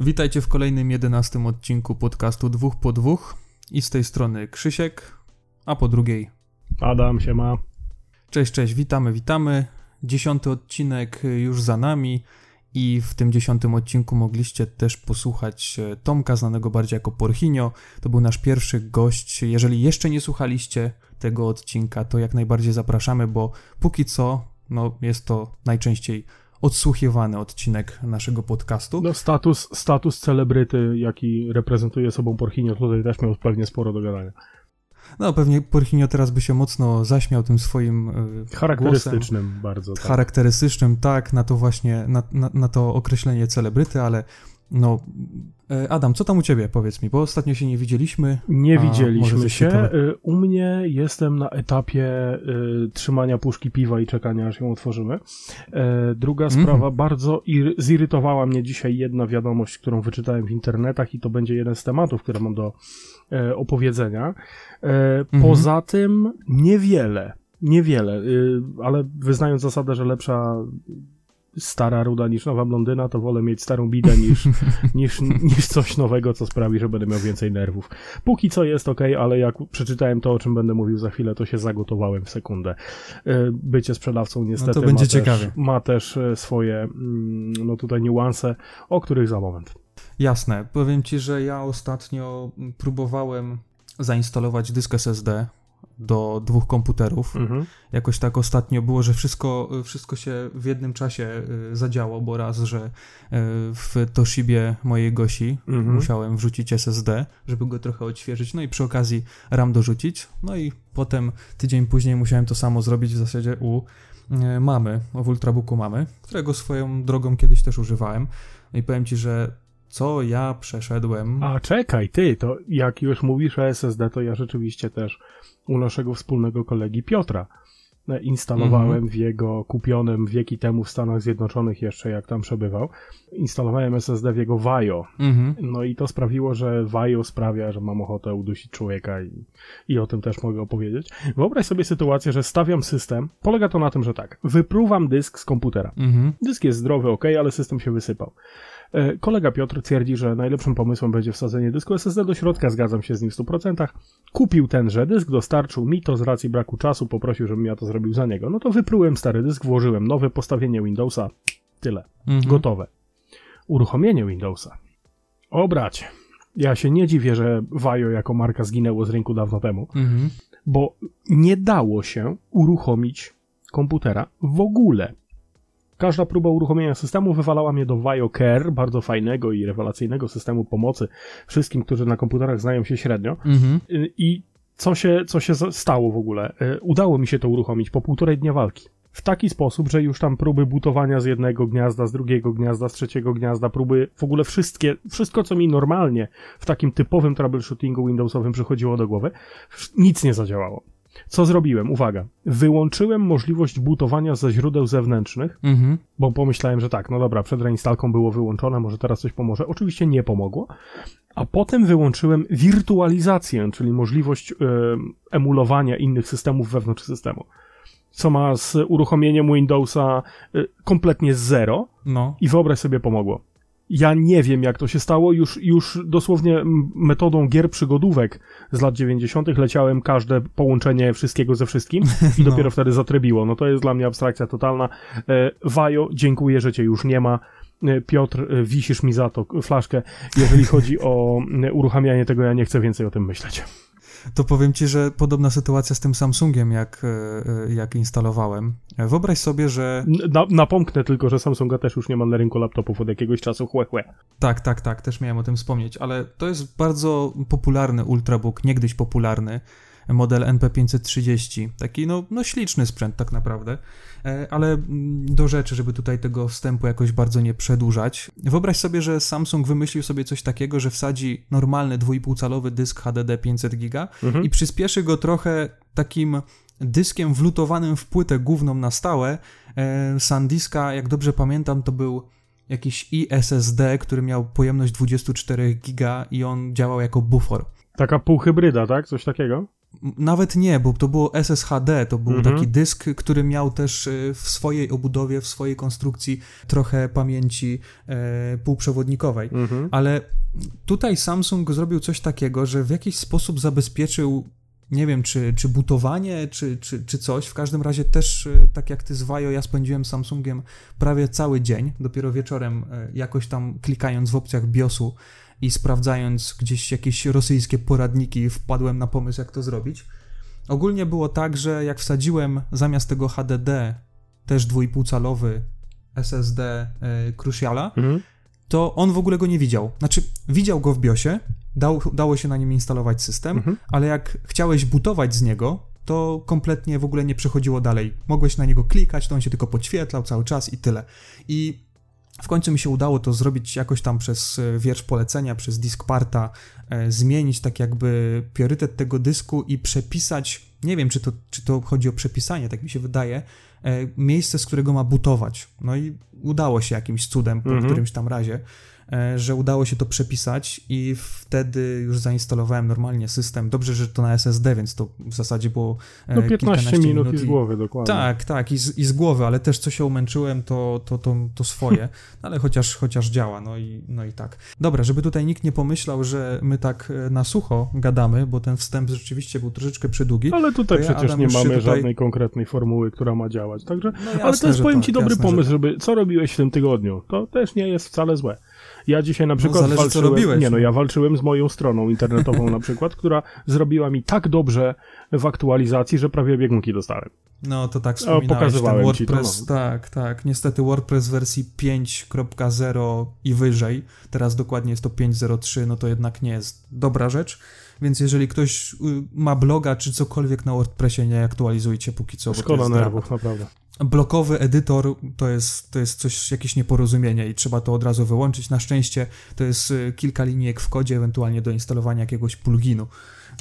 Witajcie w kolejnym jedenastym odcinku podcastu Dwóch po Dwóch. I z tej strony Krzysiek, a po drugiej Adam się ma. Cześć, cześć, witamy, witamy. Dziesiąty odcinek już za nami i w tym dziesiątym odcinku mogliście też posłuchać e, Tomka, znanego bardziej jako Porchinio. To był nasz pierwszy gość. Jeżeli jeszcze nie słuchaliście tego odcinka, to jak najbardziej zapraszamy, bo póki co no, jest to najczęściej odsłuchiwany odcinek naszego podcastu. No status, status celebryty, jaki reprezentuje sobą Porchinio, tutaj też miał pewnie sporo do gadania. No pewnie Porchinio teraz by się mocno zaśmiał tym swoim yy, Charakterystycznym głosem. bardzo. Tak. Charakterystycznym, tak, na to właśnie, na, na, na to określenie celebryty, ale no, e, Adam, co tam u ciebie, powiedz mi, bo ostatnio się nie widzieliśmy. Nie widzieliśmy się. E, u mnie jestem na etapie y, trzymania puszki piwa i czekania, aż ją otworzymy. Y, druga mm. sprawa, bardzo zirytowała mnie dzisiaj jedna wiadomość, którą wyczytałem w internetach i to będzie jeden z tematów, które mam do y, opowiedzenia. Mm. Poza tym niewiele, niewiele, ale wyznając zasadę, że lepsza stara ruda niż nowa blondyna, to wolę mieć starą bidę niż, niż, niż coś nowego, co sprawi, że będę miał więcej nerwów. Póki co jest ok, ale jak przeczytałem to, o czym będę mówił za chwilę, to się zagotowałem w sekundę. E, bycie sprzedawcą niestety no to będzie ma, ciekawie. Też, ma też e, swoje mm, no tutaj niuanse, o których za moment. Jasne. Powiem ci, że ja ostatnio próbowałem zainstalować dysk SSD do dwóch komputerów. Mhm. Jakoś tak ostatnio było, że wszystko, wszystko się w jednym czasie y, zadziało, bo raz, że y, w Toshibie mojej Gosi mhm. musiałem wrzucić SSD, żeby go trochę odświeżyć, no i przy okazji RAM dorzucić, no i potem tydzień później musiałem to samo zrobić w zasadzie u y, mamy, w Ultrabooku mamy, którego swoją drogą kiedyś też używałem. No i powiem ci, że co ja przeszedłem. A czekaj, ty, to jak już mówisz o SSD, to ja rzeczywiście też u naszego wspólnego kolegi Piotra e, instalowałem mm -hmm. w jego kupionym wieki temu w Stanach Zjednoczonych jeszcze, jak tam przebywał, instalowałem SSD w jego Vajo. Mm -hmm. No i to sprawiło, że Vajo sprawia, że mam ochotę udusić człowieka i, i o tym też mogę opowiedzieć. Wyobraź sobie sytuację, że stawiam system. Polega to na tym, że tak, wypruwam dysk z komputera. Mm -hmm. Dysk jest zdrowy, ok, ale system się wysypał. E, kolega Piotr twierdzi, że najlepszym pomysłem będzie wsadzenie dysku SSD do środka, zgadzam się z nim w 100%. Kupił tenże dysk, dostarczył mi to z racji braku czasu, poprosił, żebym ja to zrobił za niego. No to wyprułem stary dysk, włożyłem nowe postawienie Windowsa, tyle. Mhm. Gotowe. Uruchomienie Windowsa. O bracie, ja się nie dziwię, że Vajo jako marka zginęło z rynku dawno temu, mhm. bo nie dało się uruchomić komputera w ogóle. Każda próba uruchomienia systemu wywalała mnie do VioCare, bardzo fajnego i rewelacyjnego systemu pomocy wszystkim, którzy na komputerach znają się średnio. Mhm. I co się, co się stało w ogóle? E, udało mi się to uruchomić po półtorej dnia walki. W taki sposób, że już tam próby butowania z jednego gniazda, z drugiego gniazda, z trzeciego gniazda, próby, w ogóle wszystkie, wszystko co mi normalnie w takim typowym troubleshootingu Windowsowym przychodziło do głowy, nic nie zadziałało. Co zrobiłem? Uwaga. Wyłączyłem możliwość bootowania ze źródeł zewnętrznych, mhm. bo pomyślałem, że tak, no dobra, przed reinstalką było wyłączone, może teraz coś pomoże. Oczywiście nie pomogło. A potem wyłączyłem wirtualizację, czyli możliwość emulowania innych systemów wewnątrz systemu. Co ma z uruchomieniem Windowsa y, kompletnie zero. No. I wyobraź sobie, pomogło. Ja nie wiem, jak to się stało. Już, już dosłownie metodą gier przygodówek z lat 90. leciałem każde połączenie wszystkiego ze wszystkim i no. dopiero wtedy zatrybiło. No to jest dla mnie abstrakcja totalna. E, Wajo, dziękuję, że cię już nie ma. E, Piotr, e, wisisz mi za to flaszkę. Jeżeli chodzi o uruchamianie tego, ja nie chcę więcej o tym myśleć to powiem ci, że podobna sytuacja z tym Samsungiem, jak, e, e, jak instalowałem. Wyobraź sobie, że... Na, napomknę tylko, że Samsunga też już nie ma na rynku laptopów od jakiegoś czasu, chłe, chłe. Tak, tak, tak, też miałem o tym wspomnieć, ale to jest bardzo popularny ultrabook, niegdyś popularny, model NP530. Taki no, no śliczny sprzęt tak naprawdę, e, ale mm, do rzeczy, żeby tutaj tego wstępu jakoś bardzo nie przedłużać. Wyobraź sobie, że Samsung wymyślił sobie coś takiego, że wsadzi normalny 2,5-calowy dysk HDD 500 GB mhm. i przyspieszy go trochę takim dyskiem wlutowanym w płytę główną na stałe. E, SanDiska, jak dobrze pamiętam, to był jakiś iSSD, który miał pojemność 24 giga i on działał jako bufor. Taka półhybryda, tak? Coś takiego? Nawet nie, bo to było SSHD, to był mhm. taki dysk, który miał też e, w swojej obudowie, w swojej konstrukcji trochę pamięci e, półprzewodnikowej. Mhm. Ale tutaj Samsung zrobił coś takiego, że w jakiś sposób zabezpieczył nie wiem, czy, czy butowanie, czy, czy, czy coś. W każdym razie też, e, tak jak ty z Wajo, ja spędziłem Samsungiem prawie cały dzień. Dopiero wieczorem, e, jakoś tam klikając w opcjach BIOSu i sprawdzając gdzieś jakieś rosyjskie poradniki, wpadłem na pomysł, jak to zrobić. Ogólnie było tak, że jak wsadziłem zamiast tego HDD też 2,5 calowy SSD e, Cruciala, mhm. To on w ogóle go nie widział. Znaczy, widział go w BIOSie, dał, dało się na nim instalować system, mhm. ale jak chciałeś butować z niego, to kompletnie w ogóle nie przechodziło dalej. Mogłeś na niego klikać, to on się tylko podświetlał cały czas i tyle. I w końcu mi się udało to zrobić jakoś tam przez e, wiersz polecenia, przez diskparta, e, zmienić tak jakby priorytet tego dysku i przepisać, nie wiem czy to, czy to chodzi o przepisanie, tak mi się wydaje, miejsce, z którego ma butować. No i udało się jakimś cudem po mhm. którymś tam razie. E, że udało się to przepisać i wtedy już zainstalowałem normalnie system. Dobrze, że to na SSD, więc to w zasadzie było e, No 15 minut, minut i z głowy, dokładnie. Tak, tak, i z, i z głowy, ale też co się umęczyłem, to, to, to, to swoje, ale chociaż, chociaż działa, no i, no i tak. Dobra, żeby tutaj nikt nie pomyślał, że my tak e, na sucho gadamy, bo ten wstęp rzeczywiście był troszeczkę przydługi. Ale tutaj przecież Adam, nie mamy tutaj... żadnej konkretnej formuły, która ma działać, także, no jasne, ale to jest, powiem tak, ci, dobry jasne, pomysł, żeby, co robiłeś w tym tygodniu, to też nie jest wcale złe. Ja dzisiaj na no, przykład no, zależy, walczyłem, nie no, ja walczyłem z moją stroną internetową na przykład, która zrobiła mi tak dobrze w aktualizacji, że prawie biegunki dostałem. No to tak wspominałeś, pokazywałem WordPress, to, no. tak, tak. Niestety WordPress wersji 5.0 i wyżej, teraz dokładnie jest to 5.03, no to jednak nie jest dobra rzecz. Więc jeżeli ktoś y, ma bloga czy cokolwiek na WordPressie, nie aktualizujcie póki co. Szkoda nerwów, naprawdę blokowy edytor to jest, to jest coś, jakieś nieporozumienie i trzeba to od razu wyłączyć. Na szczęście to jest y, kilka linijek w kodzie, ewentualnie do instalowania jakiegoś pluginu,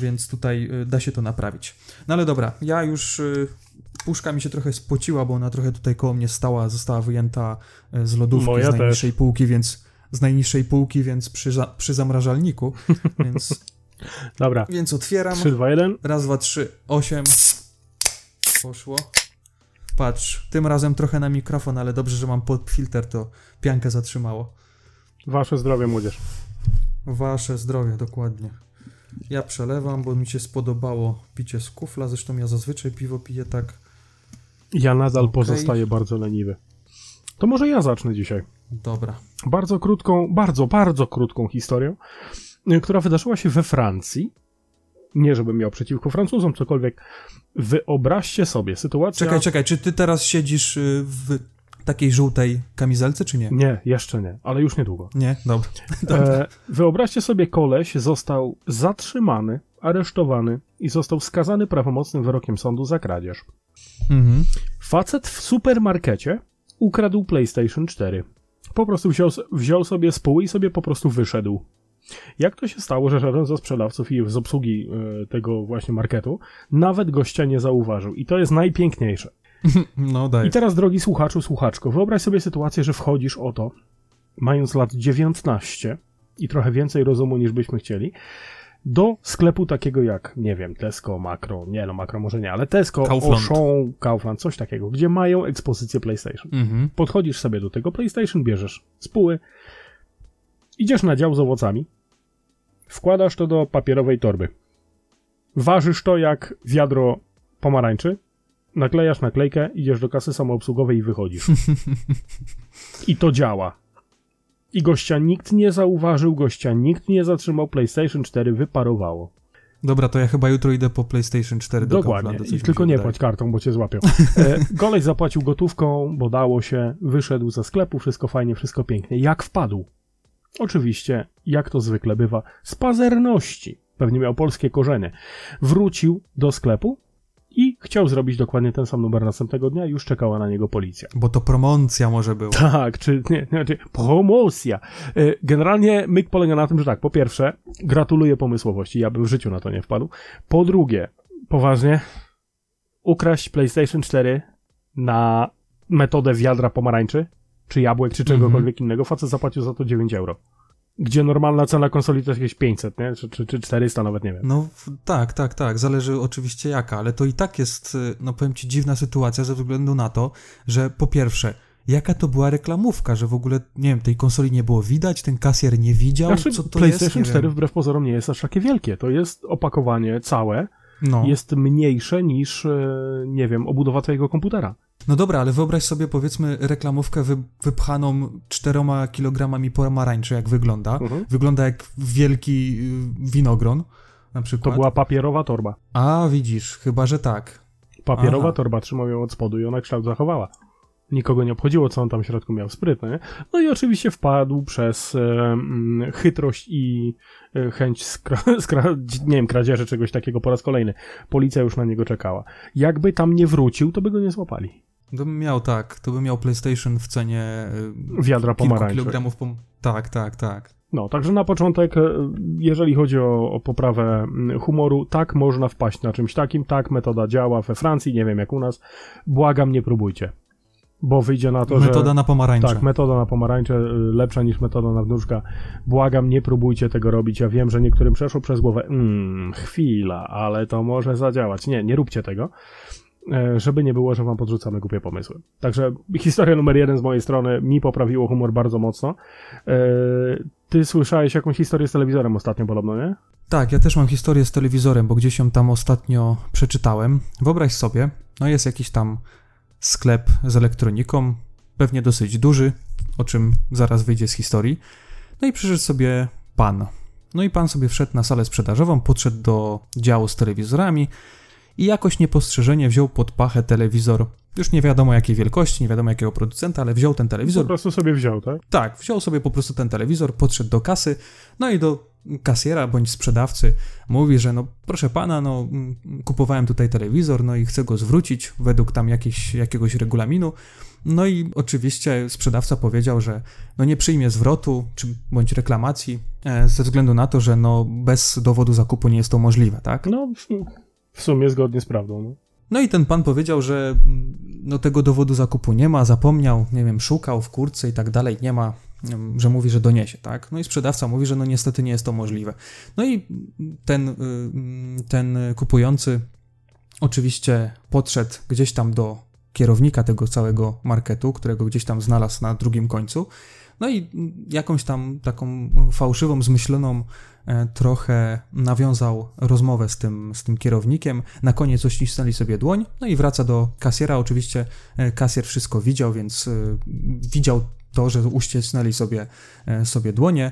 więc tutaj y, da się to naprawić. No ale dobra, ja już y, puszka mi się trochę spociła, bo ona trochę tutaj koło mnie stała, została wyjęta z lodówki Moja z najniższej też. półki, więc z najniższej półki, więc przy, przy zamrażalniku, więc Dobra. Więc otwieram. 3, 2, 1. Raz, dwa, trzy, osiem. Poszło. Patrz, tym razem trochę na mikrofon, ale dobrze, że mam pod filtr, to piankę zatrzymało. Wasze zdrowie, młodzież. Wasze zdrowie, dokładnie. Ja przelewam, bo mi się spodobało picie z kufla, zresztą ja zazwyczaj piwo piję tak. Ja nadal okay. pozostaję bardzo leniwy. To może ja zacznę dzisiaj. Dobra. Bardzo krótką, bardzo, bardzo krótką historię, która wydarzyła się we Francji nie żebym miał przeciwko Francuzom cokolwiek. Wyobraźcie sobie sytuację. Czekaj, czekaj, czy ty teraz siedzisz y, w takiej żółtej kamizelce, czy nie? Nie, jeszcze nie, ale już niedługo. Nie, dobra. E, wyobraźcie sobie, koleś został zatrzymany, aresztowany i został skazany prawomocnym wyrokiem sądu za kradzież. Mhm. Facet w supermarkecie ukradł PlayStation 4. Po prostu wziął, wziął sobie spół i sobie po prostu wyszedł. Jak to się stało, że żaden ze sprzedawców i z obsługi e, tego właśnie marketu nawet gościa nie zauważył? I to jest najpiękniejsze. No daj. I teraz, drogi słuchaczu, słuchaczko, wyobraź sobie sytuację, że wchodzisz o to, mając lat 19 i trochę więcej rozumu niż byśmy chcieli, do sklepu takiego jak, nie wiem, Tesco, Makro, nie no, Makro może nie, ale Tesco, Kaufland. Auchan, Kaufland, coś takiego, gdzie mają ekspozycję PlayStation. Mhm. Podchodzisz sobie do tego PlayStation, bierzesz spóły, idziesz na dział z owocami, Wkładasz to do papierowej torby. Ważysz to jak wiadro pomarańczy, naklejasz naklejkę, idziesz do kasy samoobsługowej i wychodzisz. I to działa. I gościa nikt nie zauważył, gościa nikt nie zatrzymał, PlayStation 4 wyparowało. Dobra, to ja chyba jutro idę po PlayStation 4 do Dokładnie, i tylko nie płać kartą, bo cię złapią. E, Golej zapłacił gotówką, bo dało się, wyszedł ze sklepu, wszystko fajnie, wszystko pięknie. Jak wpadł? Oczywiście, jak to zwykle bywa, z pazerności, pewnie miał polskie korzenie, wrócił do sklepu i chciał zrobić dokładnie ten sam numer następnego dnia, już czekała na niego policja. Bo to promocja może była. Tak, czy nie, znaczy promocja. E, generalnie myk polega na tym, że tak, po pierwsze, gratuluję pomysłowości, ja bym w życiu na to nie wpadł. Po drugie, poważnie, ukraść PlayStation 4 na metodę wiadra pomarańczy, czy jabłek, czy czegokolwiek mm -hmm. innego, facet zapłacił za to 9 euro. gdzie normalna cena konsoli to jest jakieś 500, nie? Czy, czy, czy 400 nawet, nie wiem. No tak, tak, tak, zależy oczywiście jaka, ale to i tak jest, y, no powiem ci, dziwna sytuacja ze względu na to, że po pierwsze, jaka to była reklamówka, że w ogóle, nie wiem, tej konsoli nie było widać, ten kasjer nie widział, znaczy, co to PlayStation jest? 4 wbrew pozorom nie jest aż takie wielkie, to jest opakowanie całe, no. jest mniejsze niż, e, nie wiem, obudowa twojego komputera. No dobra, ale wyobraź sobie powiedzmy reklamówkę wy, wypchaną czteroma kilogramami pomarańczy, jak wygląda. Mhm. Wygląda jak wielki y, winogron na przykład. To była papierowa torba. A, widzisz, chyba, że tak. Papierowa Aha. torba trzymał ją od spodu i ona kształt zachowała. Nikogo nie obchodziło, co on tam w środku miał sprytne. Nie? No i oczywiście wpadł przez e, chytrość i e, chęć skra, skra, nie wiem, kradzieży czegoś takiego po raz kolejny. Policja już na niego czekała. Jakby tam nie wrócił, to by go nie złapali. To by miał tak, to by miał PlayStation w cenie e, wiadra pomarańczy. kilogramów pom Tak, tak, tak. No, także na początek, e, jeżeli chodzi o, o, poprawę mm, humoru, tak można wpaść na czymś takim, tak metoda działa we Francji, nie wiem jak u nas. Błagam, nie próbujcie. Bo wyjdzie na to, metoda że... Metoda na pomarańcze. Tak, metoda na pomarańcze y, lepsza niż metoda na wnuczka. Błagam, nie próbujcie tego robić. Ja wiem, że niektórym przeszło przez głowę, mmm, chwila, ale to może zadziałać. Nie, nie róbcie tego żeby nie było, że wam podrzucamy głupie pomysły. Także historia numer jeden z mojej strony mi poprawiło humor bardzo mocno. E, ty słyszałeś jakąś historię z telewizorem ostatnio podobno, nie? Tak, ja też mam historię z telewizorem, bo gdzieś ją tam ostatnio przeczytałem. Wyobraź sobie, no jest jakiś tam sklep z elektroniką, pewnie dosyć duży, o czym zaraz wyjdzie z historii. No i przyszedł sobie pan. No i pan sobie wszedł na salę sprzedażową, podszedł do działu z telewizorami i jakoś niepostrzeżenie wziął pod pachę telewizor. Już nie wiadomo jakiej wielkości, nie wiadomo jakiego producenta, ale wziął ten telewizor. Po prostu sobie wziął, tak? Tak, wziął sobie po prostu ten telewizor, podszedł do kasy, no i do kasjera bądź sprzedawcy mówi, że no proszę pana, no kupowałem tutaj telewizor, no i chcę go zwrócić według tam jakiegoś regulaminu. No i oczywiście sprzedawca powiedział, że no nie przyjmie zwrotu czy bądź reklamacji e, ze względu na to, że no bez dowodu zakupu nie jest to możliwe, tak? No w sumie zgodnie z prawdą. No. No i ten pan powiedział, że mm, no tego dowodu zakupu nie ma, zapomniał, nie wiem, szukał w kurce i tak dalej, nie ma, mm, że mówi, że doniesie, tak? No i sprzedawca mówi, że no niestety nie jest to możliwe. No i ten, y, ten kupujący oczywiście podszedł gdzieś tam do kierownika tego całego marketu, którego gdzieś tam znalazł na drugim końcu. No i jakąś tam taką fałszywą, zmyśloną trochę nawiązał rozmowę z tym, z tym kierownikiem. Na koniec uścisnęli sobie dłoń, no i wraca do kasjera. Oczywiście e, kasjer wszystko widział, więc e, widział to, że uścisnęli sobie, sobie dłonie.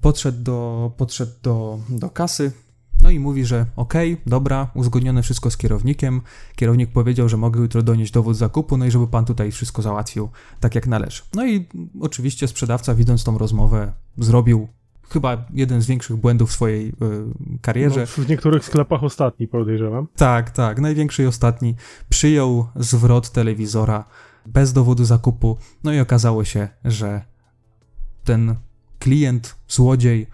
Podszedł do, podszedł do, do kasy, no i mówi, że okej, okay, dobra, uzgodnione wszystko z kierownikiem. Kierownik powiedział, że mogę jutro donieść dowód zakupu, no i żeby pan tutaj wszystko załatwił tak jak należy. No i oczywiście sprzedawca, widząc tą rozmowę, zrobił chyba jeden z większych błędów w swojej y, karierze. No, w niektórych sklepach ostatni, podejrzewam. Tak, tak, największy i ostatni. Przyjął zwrot telewizora bez dowodu zakupu, no i okazało się, że ten klient, złodziej,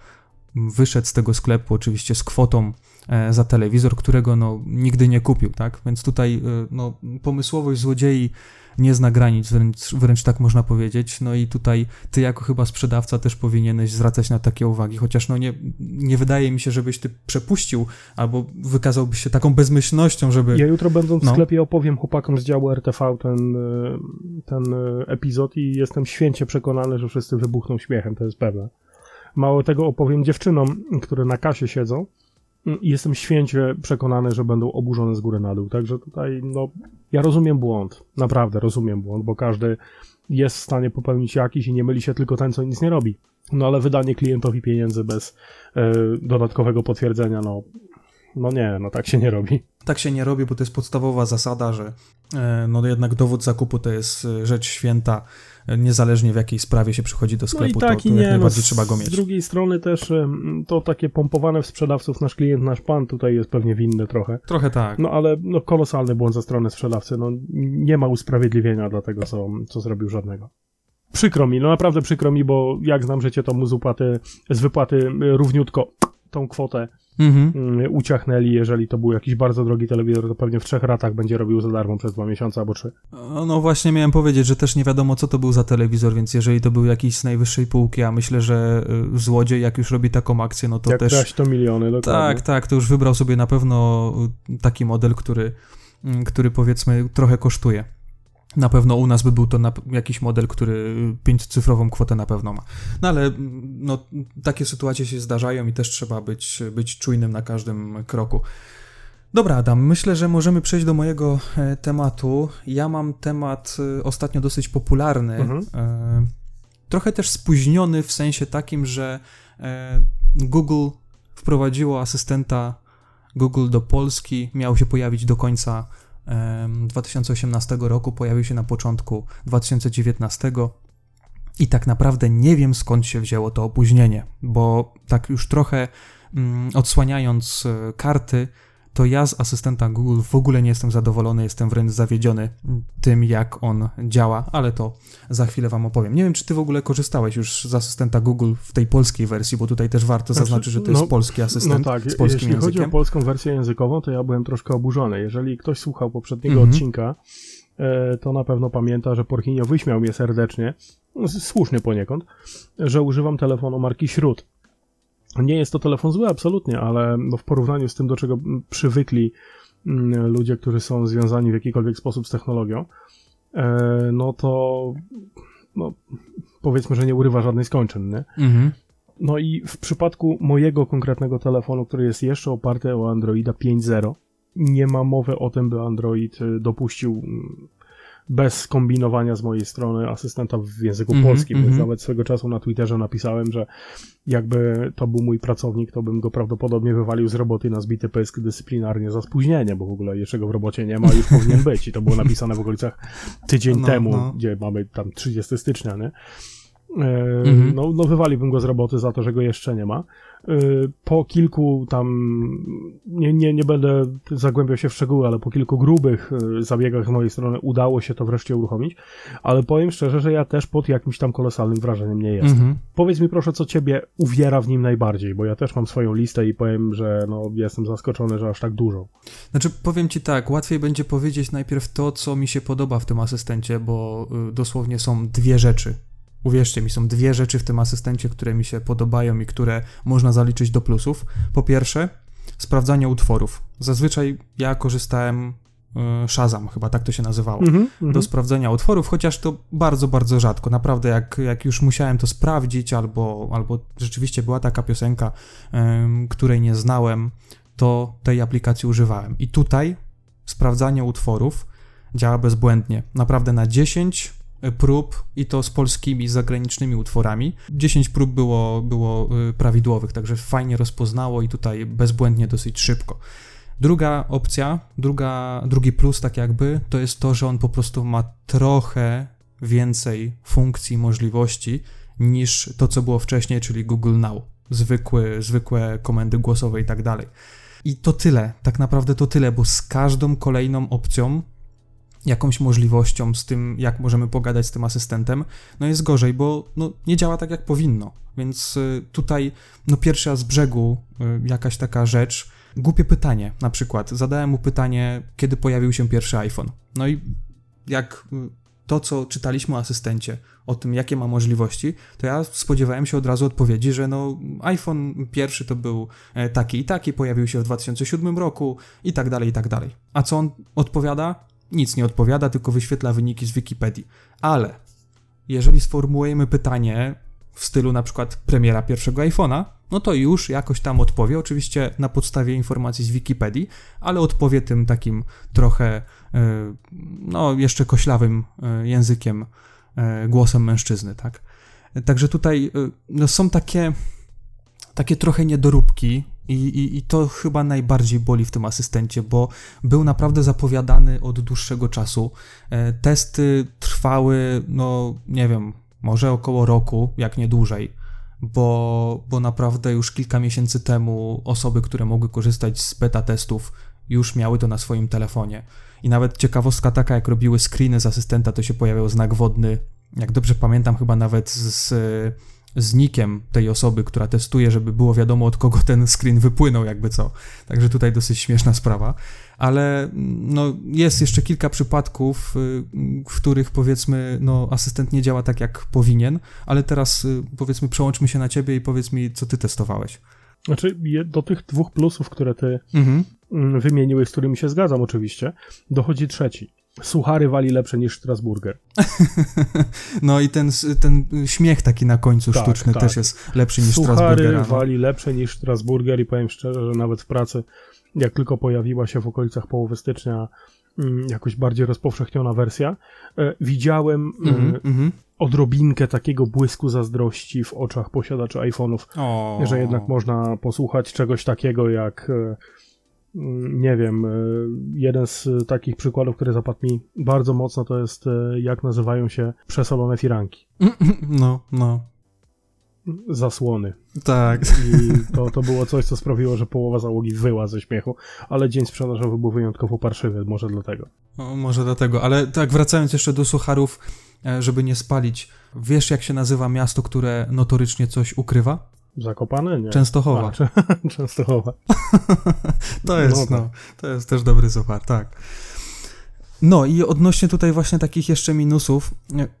wyszedł z tego sklepu oczywiście z kwotą e, za telewizor, którego no, nigdy nie kupił, tak? Więc tutaj e, no, pomysłowość złodziei nie zna granic, wręcz, wręcz tak można powiedzieć. No i tutaj ty jako chyba sprzedawca też powinieneś zwracać na takie uwagi, chociaż no nie, nie wydaje mi się, żebyś ty przepuścił albo wykazałbyś się taką bezmyślnością, żeby... Ja jutro będąc no. w sklepie opowiem chłopakom z działu RTV ten, e, ten epizod i jestem święcie przekonany, że wszyscy wybuchną śmiechem, to jest pewne. Mało tego opowiem dziewczynom, które na kasie siedzą jestem święcie przekonany, że będą oburzone z góry na dół. Także tutaj, no, ja rozumiem błąd. Naprawdę rozumiem błąd, bo każdy jest w stanie popełnić jakiś i nie myli się tylko ten, co nic nie robi. No ale wydanie klientowi pieniędzy bez e, dodatkowego potwierdzenia, no, no nie, no tak się nie robi. Tak się nie robi, bo to jest podstawowa zasada, że e, no jednak dowód zakupu to jest e, rzecz święta niezależnie w jakiej sprawie się przychodzi do sklepu, no i tak, to, to nie, jak najbardziej no, trzeba go mieć. Z drugiej strony też to takie pompowane w sprzedawców nasz klient, nasz pan tutaj jest pewnie winny trochę. Trochę tak. No ale no, kolosalny błąd ze strony sprzedawcy, no nie ma usprawiedliwienia dla tego, co, co zrobił żadnego. Przykro mi, no naprawdę przykro mi, bo jak znam życie, to mu z, z wypłaty równiutko tą kwotę mhm. Mm, uciachnęli, jeżeli to był jakiś bardzo drogi telewizor, to pewnie w trzech ratach będzie robił za darmo przez dwa miesiące albo trzy. No właśnie miałem powiedzieć, że też nie wiadomo co to był za telewizor, więc jeżeli to był jakiś z najwyższej półki, a myślę, że y, złodziej jak już robi taką akcję, no to jak też... Jak to miliony, dokładnie. Tak, tak, to już wybrał sobie na pewno y, taki model, który, mm, który powiedzmy trochę kosztuje. Na pewno u nas by był to jakiś model, który pięciocyfrową kwotę na pewno ma. No ale no, takie sytuacje się zdarzają i też trzeba być, być czujnym na każdym kroku. Dobra, Adam, myślę, że możemy przejść do mojego e, tematu. Ja mam temat e, ostatnio dosyć popularny. Mhm. E, trochę też spóźniony w sensie takim, że Google wprowadziło asystenta Google do Polski. Miał się pojawić do końca 2018 roku, pojawił się na początku 2019 i tak naprawdę nie wiem skąd się wzięło to opóźnienie, bo tak już trochę mm, odsłaniając e, karty, to ja z asystenta Google w ogóle nie jestem zadowolony, jestem wręcz zawiedziony tym, jak on działa, ale to za chwilę Wam opowiem. Nie wiem, czy Ty w ogóle korzystałeś już z asystenta Google w tej polskiej wersji, bo tutaj też warto znaczy, zaznaczyć, że to jest no, polski asystent no tak, z polskim jeśli językiem. chodzi o polską wersję językową, to ja byłem troszkę oburzony. Jeżeli ktoś słuchał poprzedniego mhm. odcinka, e, to na pewno pamięta, że Porchinio wyśmiał mnie serdecznie, słusznie poniekąd, że używam telefonu marki Śród. Nie jest to telefon zły, absolutnie, ale no w porównaniu z tym, do czego przywykli mm, ludzie, którzy są związani w jakikolwiek sposób z technologią, e, no to no, powiedzmy, że nie urywa żadnej skończyn, nie? Mhm. No i w przypadku mojego konkretnego telefonu, który jest jeszcze oparty o Androida 5.0, nie ma mowy o tym, by Android y, dopuścił mm, bez kombinowania z mojej strony asystenta w języku mm -hmm, polskim, mm -hmm. więc mhm. nawet swego czasu na Twitterze napisałem, że jakby to był mój pracownik, to bym go prawdopodobnie wywalił z roboty na zbity pysk dyscyplinarnie za spóźnienie, bo w ogóle jeszcze go w robocie nie ma, już powinien być i to było napisane w okolicach tydzień no, temu, no. gdzie mamy tam 30 stycznia, nie? Mhm. no, no wywaliłbym go z roboty za to, że go jeszcze nie ma. E, po kilku tam, nie, nie, nie będę zagłębiał się w szczegóły, ale po kilku grubych e, zabiegach z mojej strony udało się to wreszcie uruchomić, ale powiem szczerze, że ja też pod jakimś tam kolosalnym wrażeniem nie jestem. Mhm. Powiedz mi proszę, co ciebie uwiera w nim najbardziej, bo ja też mam swoją listę i powiem, że no, jestem zaskoczony, że aż tak dużo. Znaczy, powiem ci tak, łatwiej będzie powiedzieć najpierw to, co mi się podoba w tym asystencie, bo y, dosłownie są dwie rzeczy, Uwierzcie mi, są dwie rzeczy w tym asystencie, które mi się podobają i które można zaliczyć do plusów. Po pierwsze, sprawdzanie utworów. Zazwyczaj ja korzystałem y, Shazam, chyba tak to się nazywało, mm -hmm, do -hmm. sprawdzenia utworów, chociaż to bardzo, bardzo rzadko. Naprawdę, jak, jak już musiałem to sprawdzić, albo, albo rzeczywiście była taka piosenka, której nie znałem, to tej aplikacji używałem. I tutaj sprawdzanie utworów działa bezbłędnie. Naprawdę na 10 prób i to z polskimi, zagranicznymi utworami. 10 prób było, było y, prawidłowych, także fajnie rozpoznało i tutaj bezbłędnie dosyć szybko. Druga opcja, druga, drugi plus tak jakby, to jest to, że on po prostu ma trochę więcej funkcji, możliwości niż to, co było wcześniej, czyli Google Now. Zwykły, zwykłe komendy głosowe i tak dalej. I to tyle, tak naprawdę to tyle, bo z każdą kolejną opcją jakąś możliwością z tym, jak możemy pogadać z tym asystentem, no jest gorzej, bo no, nie działa tak, jak powinno. Więc y, tutaj, no pierwszy raz z brzegu y, jakaś taka rzecz, głupie pytanie na przykład. Zadałem mu pytanie, kiedy pojawił się pierwszy iPhone. No i jak y, to, co czytaliśmy o asystencie, o tym, jakie ma możliwości, to ja spodziewałem się od razu odpowiedzi, że no iPhone pierwszy to był e, taki i taki, pojawił się w 2007 roku i tak dalej, i tak dalej. A co on odpowiada? Nic nie odpowiada, tylko wyświetla wyniki z Wikipedii. Ale jeżeli sformułujemy pytanie w stylu na przykład premiera pierwszego iPhone'a, no to już jakoś tam odpowie, oczywiście na podstawie informacji z Wikipedii, ale odpowie tym takim trochę, e, no jeszcze koślawym e, językiem, e, głosem mężczyzny, tak? Także tutaj no, są takie, takie trochę niedoróbki, i, i, I to chyba najbardziej boli w tym asystencie, bo był naprawdę zapowiadany od dłuższego czasu. E, testy trwały, no nie wiem, może około roku, jak nie dłużej, bo, bo naprawdę już kilka miesięcy temu osoby, które mogły korzystać z beta testów, już miały to na swoim telefonie. I nawet ciekawostka taka, jak robiły screeny z asystenta, to się pojawiał znak wodny. Jak dobrze pamiętam, chyba nawet z z nikiem tej osoby, która testuje, żeby było wiadomo od kogo ten screen wypłynął, jakby co. Także tutaj dosyć śmieszna sprawa. Ale no, jest jeszcze kilka przypadków, y, w których powiedzmy no, asystent nie działa tak jak powinien, ale teraz y, powiedzmy przełączmy się na ciebie i powiedz mi, co ty testowałeś. Znaczy, do tych dwóch plusów, które ty mhm. Mm, wymieniłeś, z którymi się zgadzam oczywiście, dochodzi trzeci. Suchary wali lepsze niż Strasburger. no i ten, ten śmiech taki na końcu tak, sztuczny tak. też jest lepszy niż Suchary Strasburger. Suchary wali lepsze niż Strasburger i powiem szczerze, że nawet w pracy, jak tylko pojawiła się w okolicach połowy stycznia mm, jakoś bardziej rozpowszechniona wersja, e, widziałem mm -hmm, odrobinkę takiego błysku zazdrości w oczach posiadaczy iPhone'ów, że jednak można posłuchać czegoś takiego jak e, nie wiem, e, jeden z takich przykładów, który zapadł mi bardzo mocno, to jest e, jak nazywają się przesolone firanki. No, no. Zasłony. Tak. I to, to było coś, co sprawiło, że połowa załogi wyła ze śmiechu, ale dzień sprzedażowy był wyjątkowo parszywy, może dlatego. O, może dlatego, ale tak wracając jeszcze do sucharów, e, żeby nie spalić, wiesz jak się nazywa miasto, które notorycznie coś ukrywa? Zakopane? Nie. Częstochowa. A, Częstochowa. to jest, no, no, to jest też dobry suchar, tak. No i odnośnie tutaj właśnie takich jeszcze minusów,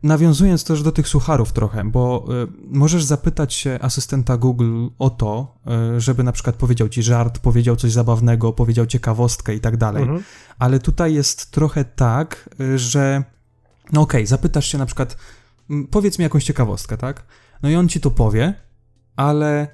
nawiązując też do tych sucharów trochę, bo y, możesz zapytać się asystenta Google o to, y, żeby na przykład powiedział ci żart, powiedział coś zabawnego, powiedział ciekawostkę i tak dalej, mhm. ale tutaj jest trochę tak, y, że no okej, okay, zapytasz się na przykład, powiedz mi jakąś ciekawostkę, tak? No i on ci to powie, ale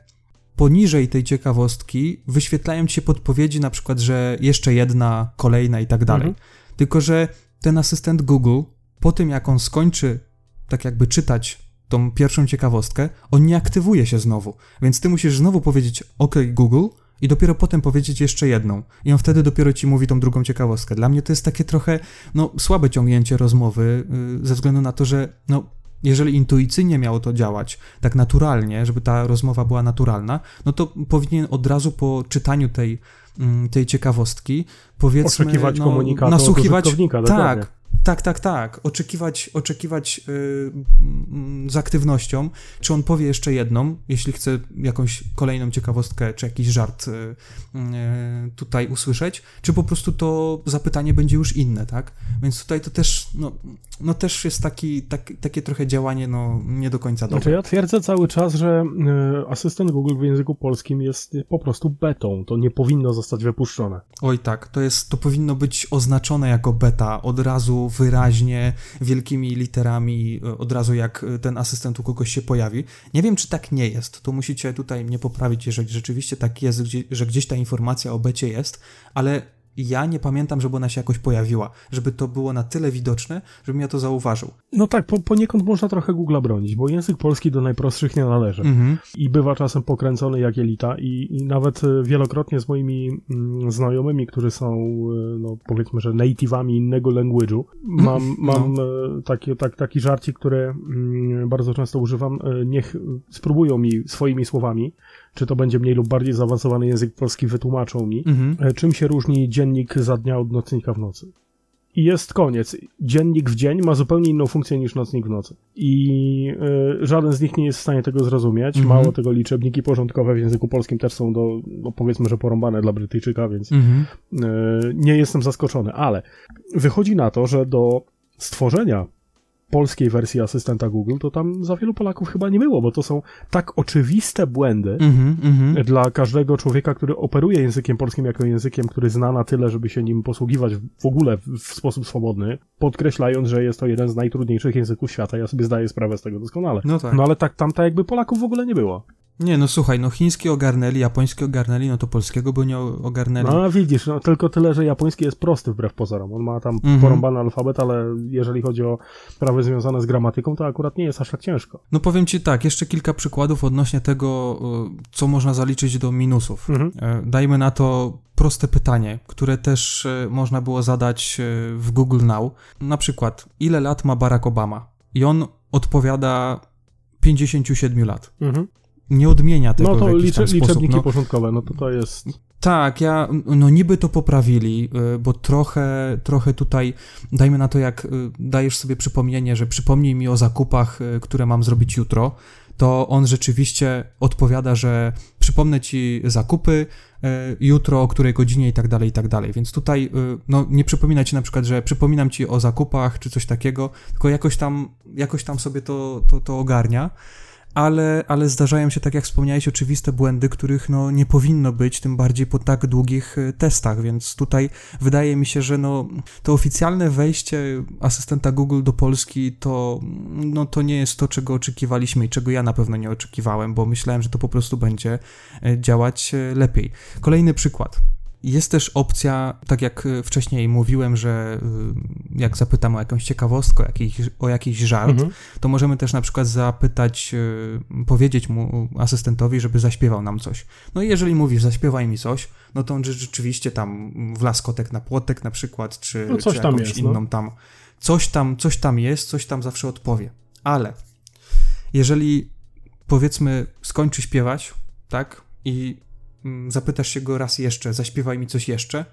poniżej tej ciekawostki wyświetlają ci się podpowiedzi, na przykład, że jeszcze jedna, kolejna i tak dalej. Mhm. Tylko, że ten asystent Google, po tym jak on skończy tak jakby czytać tą pierwszą ciekawostkę, on nie aktywuje się znowu. Więc ty musisz znowu powiedzieć OK Google i dopiero potem powiedzieć jeszcze jedną. I on wtedy dopiero ci mówi tą drugą ciekawostkę. Dla mnie to jest takie trochę no, słabe ciągnięcie rozmowy, yy, ze względu na to, że no, jeżeli intuicyjnie miało to działać, tak naturalnie, żeby ta rozmowa była naturalna, no to powinien od razu po czytaniu tej, mm, tej ciekawostki, powiedzmy, Oczekiwać no, komunikatu nasłuchiwać, tak, tak, tak, tak. Oczekiwać, oczekiwać yy, z aktywnością, czy on powie jeszcze jedną, jeśli chce jakąś kolejną ciekawostkę, czy jakiś żart yy, yy, tutaj usłyszeć, czy po prostu to zapytanie będzie już inne, tak? Więc tutaj to też, no, no też jest taki, tak, takie trochę działanie, no, nie do końca dobre. Znaczy ja twierdzę cały czas, że y, asystent Google w języku polskim jest po prostu betą. To nie powinno zostać wypuszczone. Oj tak, to jest, to powinno być oznaczone jako beta od razu wyraźnie, wielkimi literami, e, od razu jak e, ten asystent u kogoś się pojawi. Nie wiem, czy tak nie jest. To musicie tutaj mnie poprawić, jeżeli rzeczywiście tak jest, że gdzieś ta informacja o becie jest, ale ja nie pamiętam, żeby ona się jakoś pojawiła, żeby to było na tyle widoczne, żebym ja to zauważył. No tak, po, poniekąd można trochę Google'a bronić, bo język polski do najprostszych nie należy mhm. i bywa czasem pokręcony jak jelita i, i nawet e, wielokrotnie z moimi mm, znajomymi, którzy są, e, no powiedzmy, że native'ami innego language'u, mam, no. mam e, taki, tak, taki żarcik, który mm, bardzo często używam, niech spróbują mi swoimi słowami czy to będzie mniej lub bardziej zaawansowany język polski, wytłumaczą mi, mhm. E, czym się różni dziennik za dnia od nocnika w nocy. I jest koniec. Dziennik w dzień ma zupełnie inną funkcję niż nocnik w nocy. I y, żaden z nich nie jest w stanie tego zrozumieć. Mhm. Mało tego, liczebniki porządkowe w języku polskim też są do, no powiedzmy, że porąbane dla Brytyjczyka, więc mhm. y, nie jestem zaskoczony. Ale wychodzi na to, że do stworzenia polskiej wersji asystenta Google, to tam za wielu Polaków chyba nie było, bo to są tak oczywiste błędy mm -hmm, dla każdego człowieka, który operuje językiem polskim jako językiem, który zna na tyle, żeby się nim posługiwać w ogóle w sposób swobodny, podkreślając, że jest to jeden z najtrudniejszych języków świata. Ja sobie zdaję sprawę z tego doskonale. No, tak. no ale tak tam tak jakby Polaków w ogóle nie było. Nie, no słuchaj, no chiński ogarnęli, japoński ogarnęli, no to polskiego by nie ogarnęli. No widzisz, no tylko tyle, że japoński jest prosty wbrew pozorom. On ma tam mhm. porąbany alfabet, ale jeżeli chodzi o sprawy związane z gramatyką, to akurat nie jest aż tak ciężko. No powiem ci tak, jeszcze kilka przykładów odnośnie tego, co można zaliczyć do minusów. Mhm. E, dajmy na to proste pytanie, które też y, można było zadać y, w Google Now. Na przykład, ile lat ma Barack Obama? I on odpowiada 57 lat. Mhm nie odmienia tego No to w licze, liczebniki no, porządkowe, no to to jest... Tak, ja, no niby to poprawili, y, bo trochę, trochę tutaj, dajmy na to, jak y, dajesz sobie przypomnienie, że przypomnij mi o zakupach, y, które mam zrobić jutro, to on rzeczywiście odpowiada, że przypomnę ci zakupy jutro, o której godzinie i tak dalej, i tak dalej. Więc tutaj no, nie przypomina ci na przykład, że przypominam ci o zakupach czy coś takiego, tylko jakoś tam, jakoś tam sobie to, to, to ogarnia ale, ale zdarzają się, tak jak wspomniałeś, oczywiste błędy, których no, nie powinno być, tym bardziej po tak długich e, testach, więc tutaj wydaje mi się, że no, to oficjalne wejście asystenta Google do Polski to, no, to nie jest to, czego oczekiwaliśmy i czego ja na pewno nie oczekiwałem, bo myślałem, że to po prostu będzie e, działać e, lepiej. Kolejny przykład. Jest też opcja, tak jak y, wcześniej mówiłem, że y, jak zapytam o jakąś ciekawostkę, o jakiś, o jakiś żart, mhm. to możemy też na przykład zapytać, y, powiedzieć mu asystentowi, żeby zaśpiewał nam coś. No i jeżeli mówisz, zaśpiewaj mi coś, no to on rzeczywiście tam wlaskotek na płotek na przykład, czy, no czy jakąś jest, no. inną no. tam, coś tam, coś tam jest, coś tam zawsze odpowie. Ale jeżeli powiedzmy skończy śpiewać, tak, i zapytasz się go raz jeszcze, zaśpiewaj mi coś jeszcze,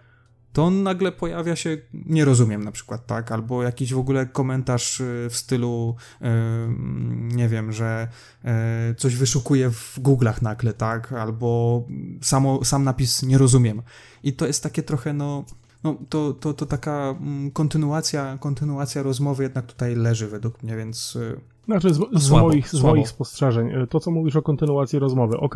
to on nagle pojawia się, nie rozumiem na przykład, tak, albo jakiś w ogóle komentarz y, w stylu, yy, nie wiem, że yy, coś wyszukuje w Google'ach nagle, tak, albo samo, sam napis nie rozumiem. I to jest takie trochę, no, no to, to, to taka mm, kontynuacja, kontynuacja rozmowy jednak tutaj leży według mnie, więc y, znaczy, z, z, słabo, moich, z moich spostrzeżeń, e, to co mówisz o kontynuacji rozmowy, ok,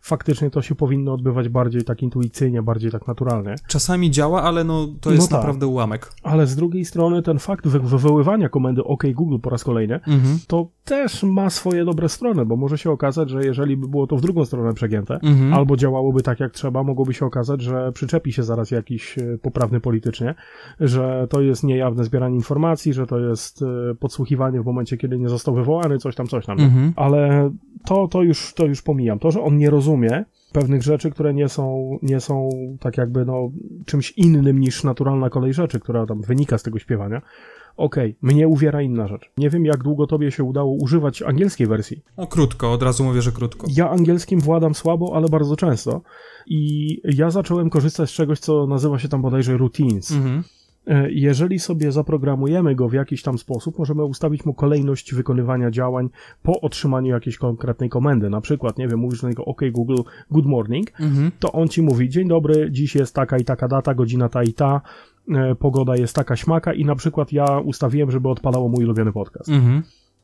faktycznie to się powinno odbywać bardziej tak intuicyjnie, bardziej tak naturalnie. Czasami działa, ale no to jest no tak. naprawdę ułamek. Ale z drugiej strony ten fakt wy wywoływania komendy OK Google po raz kolejny, mhm. to też ma swoje dobre strony, bo może się okazać, że jeżeli by było to w drugą stronę przegięte, mhm. albo działałoby tak jak trzeba, mogłoby się okazać, że przyczepi się zaraz jakiś e, poprawny politycznie, że to jest niejawne zbieranie informacji, że to jest e, podsłuchiwanie w momencie, kiedy nie zostało został wywołany, coś tam, coś tam. Mhm. Ale to, to, już, to już pomijam. To, że on nie rozumie pewnych rzeczy, które nie są, nie są tak jakby no, czymś innym niż naturalna kolej rzeczy, która tam wynika z tego śpiewania. Okej, okay, mnie uwiera inna rzecz. Nie wiem, jak długo tobie się udało używać angielskiej wersji. No krótko, od razu mówię, że krótko. Ja angielskim władam słabo, ale bardzo często. I ja zacząłem korzystać z czegoś, co nazywa się tam bodajże routines. Mhm. E, jeżeli sobie zaprogramujemy go w jakiś tam sposób, możemy ustawić mu kolejność wykonywania działań po otrzymaniu jakiejś konkretnej komendy. Na przykład, nie wiem, mówisz do niego OK Google, good morning, mhm. to on ci mówi, dzień dobry, dziś jest taka i taka data, godzina ta i ta, e, pogoda jest taka śmaka i na przykład ja ustawiłem, żeby odpalało mój ulubiony podcast. Mhm.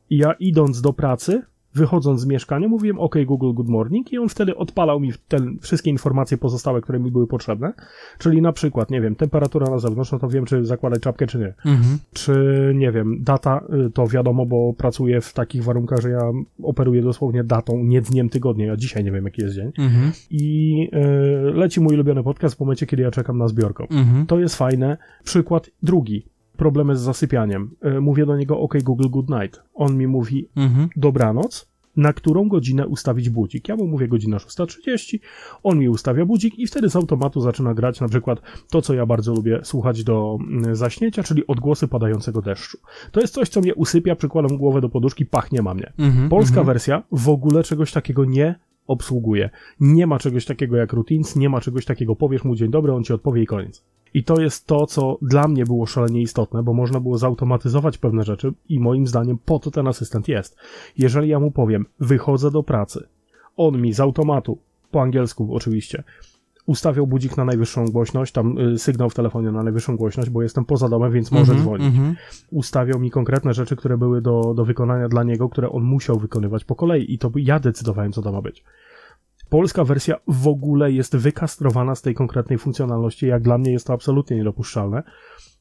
I ja idąc do pracy, wychodząc z mieszkania, mówiłem OK Google Good Morning i on wtedy odpalał mi te wszystkie informacje pozostałe, które mi były potrzebne. Czyli na przykład, nie wiem, temperatura na zewnątrz, no to wiem, czy zakładać czapkę, czy nie. Mhm. Czy, nie wiem, data, y, to wiadomo, bo pracuję w takich warunkach, że ja operuję dosłownie datą, nie dniem tygodnia, ja dzisiaj nie wiem, jaki jest dzień. Mhm. I y, leci mój ulubiony podcast w momencie, kiedy ja czekam na zbiorkę. Mhm. To jest fajne. Przykład drugi problemy z zasypianiem. E, mówię do niego, OK, Google, good night. On mi mówi, mhm. dobranoc, na którą godzinę ustawić budzik. Ja mu mówię godzina 6.30, on mi ustawia budzik i wtedy z automatu zaczyna grać na przykład to, co ja bardzo lubię słuchać do mm, zaśnięcia, czyli odgłosy padającego deszczu. To jest coś, co mnie usypia, przykładam głowę do poduszki, pachnie ma mnie. Mhm, Polska mhm. wersja w ogóle czegoś takiego nie obsługuje. Nie ma czegoś takiego jak routines, nie ma czegoś takiego, powiesz mu dzień dobry, on ci odpowie i koniec. I to jest to, co dla mnie było szalenie istotne, bo można było zautomatyzować pewne rzeczy i moim zdaniem po to ten asystent jest. Jeżeli ja mu powiem, wychodzę do pracy, on mi z automatu, po angielsku oczywiście, ustawiał budzik na najwyższą głośność, tam y, sygnał w telefonie na najwyższą głośność, bo jestem poza domem, więc może mm -hmm, dzwonić. Mm -hmm. Ustawiał mi konkretne rzeczy, które były do, do wykonania dla niego, które on musiał wykonywać po kolei i to ja decydowałem, co to ma być polska wersja w ogóle jest wykastrowana z tej konkretnej funkcjonalności. Jak dla mnie jest to absolutnie niedopuszczalne.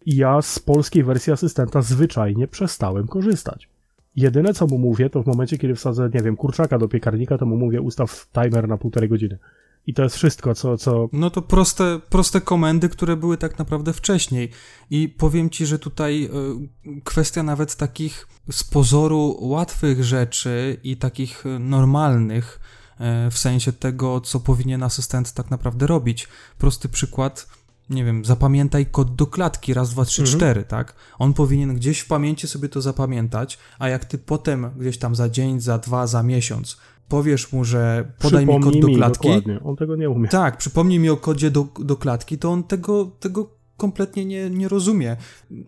I ja z polskiej wersji asystenta zwyczajnie przestałem korzystać. Jedyne co mu mówię, to w momencie, kiedy wsadzę, nie wiem, kurczaka do piekarnika, to mu mówię, ustaw timer na półtorej godziny. I to jest wszystko, co, co. No to proste, proste komendy, które były tak naprawdę wcześniej. I powiem ci, że tutaj y, kwestia nawet takich z pozoru łatwych rzeczy i takich y, normalnych, E, w sensie tego, co powinien asystent tak naprawdę robić. Prosty przykład, nie wiem, zapamiętaj kod do klatki, raz, dwa, trzy, mhm. cztery, tak? On powinien gdzieś w pamięci sobie to zapamiętać, a jak ty potem gdzieś tam za dzień, za dwa, za miesiąc powiesz mu, że podaj przypomnij mi kod do klatki. Dokładnie. On tego nie umie. Tak, przypomnij mi o kodzie do, do klatki, to on tego, tego kompletnie nie, nie rozumie.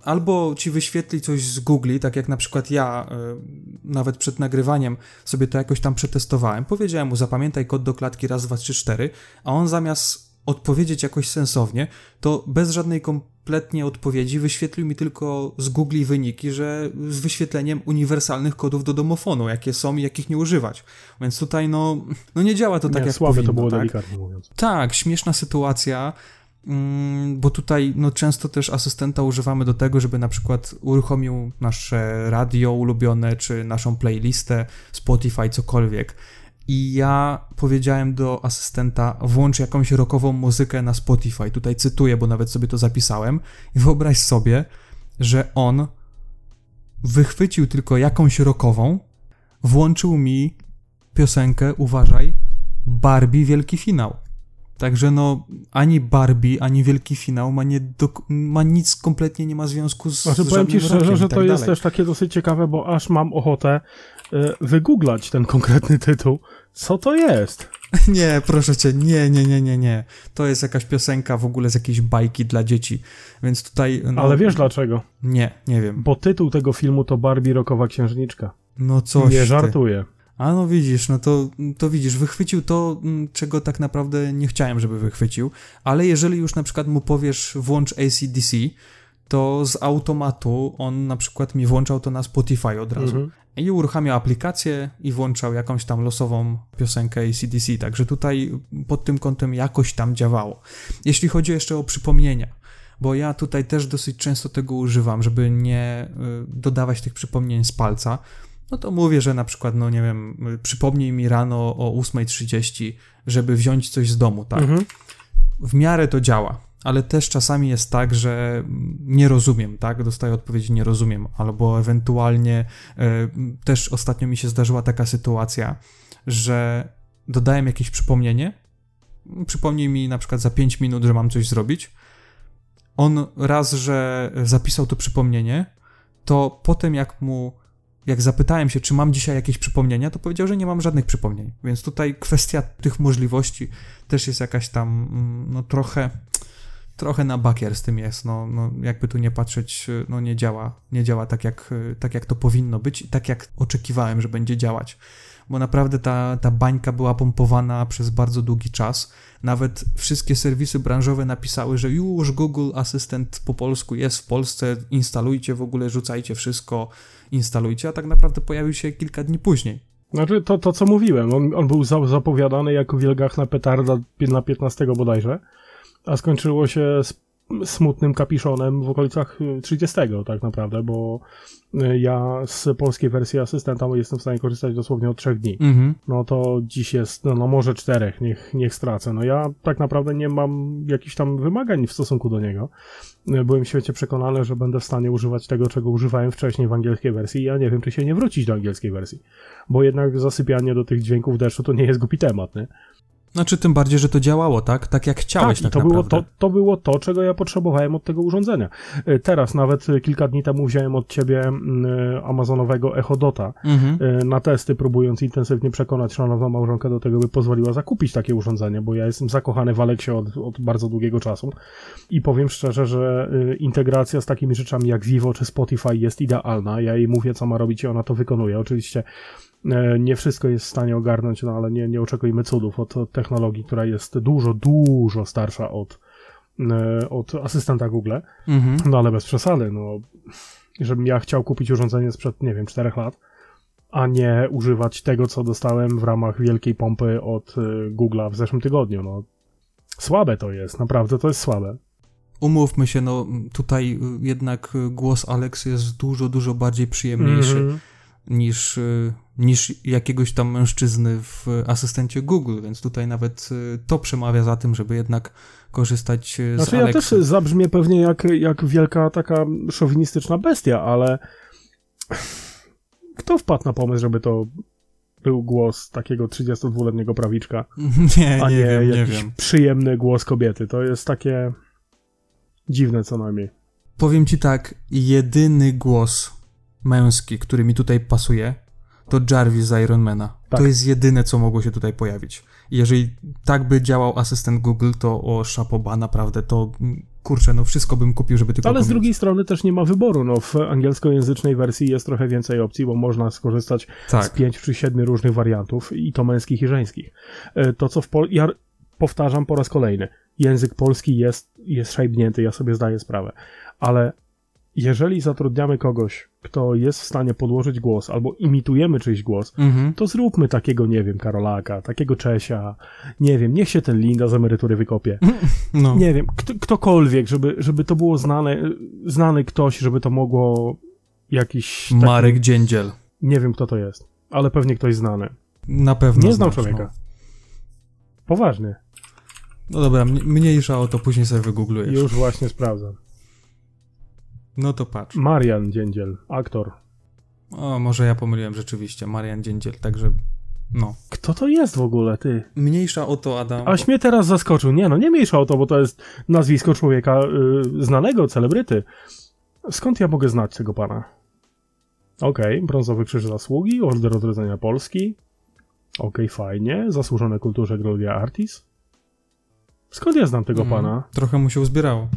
Albo ci wyświetli coś z Google, tak jak na przykład ja y, nawet przed nagrywaniem sobie to jakoś tam przetestowałem. Powiedziałem mu zapamiętaj kod do klatki raz, dwa, trzy, cztery, a on zamiast odpowiedzieć jakoś sensownie, to bez żadnej kompletnie odpowiedzi wyświetlił mi tylko z Google wyniki, że z wyświetleniem uniwersalnych kodów do domofonu, jakie są i jakich nie używać. Więc tutaj no, no nie działa to tak nie, jak słabe powinno. to było tak? delikatnie mówiąc. Tak, śmieszna sytuacja, mm, bo tutaj no, często też asystenta używamy do tego, żeby na przykład uruchomił nasze radio ulubione, czy naszą playlistę, Spotify, cokolwiek i ja powiedziałem do asystenta, włącz jakąś rockową muzykę na Spotify. Tutaj cytuję, bo nawet sobie to zapisałem. I wyobraź sobie, że on wychwycił tylko jakąś rockową, włączył mi piosenkę, uważaj, Barbie Wielki Finał. Także no, ani Barbie, ani Wielki Finał ma, nie do, ma nic, kompletnie nie ma związku z Znaczy, powiem ci szczerze, że tak to jest też takie dosyć ciekawe, bo aż mam ochotę wygooglać ten konkretny tytuł. Co to jest? Nie, proszę cię, nie, nie, nie, nie, nie. To jest jakaś piosenka w ogóle z jakiejś bajki dla dzieci, więc tutaj... No, Ale wiesz dlaczego? Nie, nie wiem. Bo tytuł tego filmu to Barbie Rokowa Księżniczka. No coś Nie ty. żartuję. A no widzisz, no to, to widzisz, wychwycił to, mm, czego tak naprawdę nie chciałem, żeby wychwycił, ale jeżeli już na przykład mu powiesz włącz ACDC, to z automatu on na przykład mi włączał to na Spotify od razu. Mhm. I uruchamiał aplikację i włączał jakąś tam losową piosenkę ACDC, także tutaj pod tym kątem jakoś tam działało. Jeśli chodzi jeszcze o przypomnienia, bo ja tutaj też dosyć często tego używam, żeby nie y, dodawać tych przypomnień z palca, no to mówię, że na przykład, no nie wiem, y, przypomnij mi rano o 8.30, żeby wziąć coś z domu, tak? Mhm. W miarę to działa, ale też czasami jest tak, że nie rozumiem, tak? Dostaję odpowiedzi nie rozumiem, albo ewentualnie y, też ostatnio mi się zdarzyła taka sytuacja, że dodałem jakieś przypomnienie, przypomnij mi na przykład za 5 minut, że mam coś zrobić. On raz, że zapisał to przypomnienie, to potem jak mu jak zapytałem się, czy mam dzisiaj jakieś przypomnienia, to powiedział, że nie mam żadnych przypomnień. Więc tutaj kwestia tych możliwości też jest jakaś tam, mm, no trochę, trochę na bakier z tym jest. No, no jakby tu nie patrzeć, no nie działa, nie działa tak jak, tak jak to powinno być i tak jak oczekiwałem, że będzie działać. Bo naprawdę ta, ta bańka była pompowana przez bardzo długi czas. Nawet wszystkie serwisy branżowe napisały, że już Google Asystent po polsku jest w Polsce, instalujcie w ogóle, rzucajcie wszystko, instalujcie, a tak naprawdę pojawił się kilka dni później. Znaczy, to, to co mówiłem, on, on był za, zapowiadany jako wielgachna petarda na 15 bodajże, a skończyło się z smutnym kapiszonem w okolicach 30 tak naprawdę, bo ja z polskiej wersji asystenta jestem w stanie korzystać dosłownie od trzech dni. Mhm. No to dziś jest, no, no może czterech, niech, niech stracę. No ja tak naprawdę nie mam jakichś tam wymagań w stosunku do niego. Byłem w świecie przekonany, że będę w stanie używać tego, czego używałem wcześniej w angielskiej wersji i ja nie wiem, czy się nie wrócić do angielskiej wersji. Bo jednak zasypianie do tych dźwięków deszczu to nie jest głupi temat, nie? Znaczy, tym bardziej, że to działało, tak? Tak jak chciałeś, tak, tak, to naprawdę. było to, to było to, czego ja potrzebowałem od tego urządzenia. Y, Teraz, nawet kilka dni temu wziąłem od ciebie y, amazonowego Echo Dota Mhm. y, na testy, próbując intensywnie przekonać szanowną małżonkę do tego, by pozwoliła zakupić takie urządzenie, bo ja jestem zakochany w Alexie od, od bardzo długiego czasu i powiem szczerze, że integracja z takimi rzeczami jak Vivo czy Spotify jest idealna. Ja jej mówię, co ma robić i ona to wykonuje. Oczywiście nie wszystko jest w stanie ogarnąć, no ale nie, nie oczekujmy cudów od, od technologii, która jest dużo, dużo starsza od, e, od asystenta Google. Mhm. No ale bez przesady, no. Żebym ja chciał kupić urządzenie sprzed, nie wiem, czterech lat, a nie używać tego, co dostałem w ramach wielkiej pompy od e, Google'a w zeszłym tygodniu, no. Słabe to jest, naprawdę to jest słabe. Umówmy się, no tutaj jednak głos Alex jest dużo, dużo bardziej przyjemniejszy Mhm. Niż, y, niż jakiegoś tam mężczyzny w asystencie Google, więc tutaj nawet y, to przemawia za tym, żeby jednak korzystać y, z Znaczy ja też zabrzmię pewnie jak, jak wielka taka szowinistyczna bestia, ale kto wpadł na pomysł, żeby to był głos takiego 32-letniego prawiczka, Nie, a nie, nie, wiem, nie jakiś wiem. przyjemny głos kobiety. To jest takie dziwne co najmniej. Powiem ci tak, jedyny głos męski, który mi tutaj pasuje, to Jarvis z Ironmana. Tak. To jest jedyne, co mogło się tutaj pojawić. I Jeżeli tak by działał asystent Google, to o szapoba, naprawdę, to mm, kurczę, no wszystko bym kupił, żeby tylko Ale z drugiej strony też nie ma wyboru. No, w angielskojęzycznej wersji jest trochę więcej opcji, bo można skorzystać z Tak, pięć czy siedmiu różnych wariantów i to męskich i żeńskich. E, To, co w Pol... Ja powtarzam po raz kolejny. Język polski jest, jest szajbnięty, ja sobie zdaję sprawę. Ale jeżeli zatrudniamy kogoś, kto jest w stanie podłożyć głos, albo imitujemy czyjś głos, mhm. to zróbmy takiego, nie wiem, Karolaka, takiego Czesia, nie wiem, niech się ten Linda z emerytury wykopie. no. Nie wiem, kto, ktokolwiek, żeby, żeby to było znane, znany ktoś, żeby to mogło jakiś taki, Marek Dziędziel. Nie wiem, kto to jest, ale pewnie ktoś znany. Na pewno Nie znam znasz, człowieka. Poważnie. No. no dobra, mniejsza o to, później sobie wygooglujesz. Już właśnie sprawdzam. No to patrz. Marian Dziędziel, aktor. O, może ja pomyliłem rzeczywiście. Marian Dziędziel, także no. Kto to jest w ogóle, ty? Mniejsza o to, Adam. Aś mnie teraz zaskoczył. Nie no, nie mniejsza o to, bo to jest nazwisko człowieka y, znanego, celebryty. Skąd ja mogę znać tego pana? Okej, brązowy krzyż zasługi, order odrodzenia Polski. Okej, fajnie. Zasłużone kulturze Gloria Artis. Skąd ja znam tego Mm, pana? Trochę mu się uzbierało.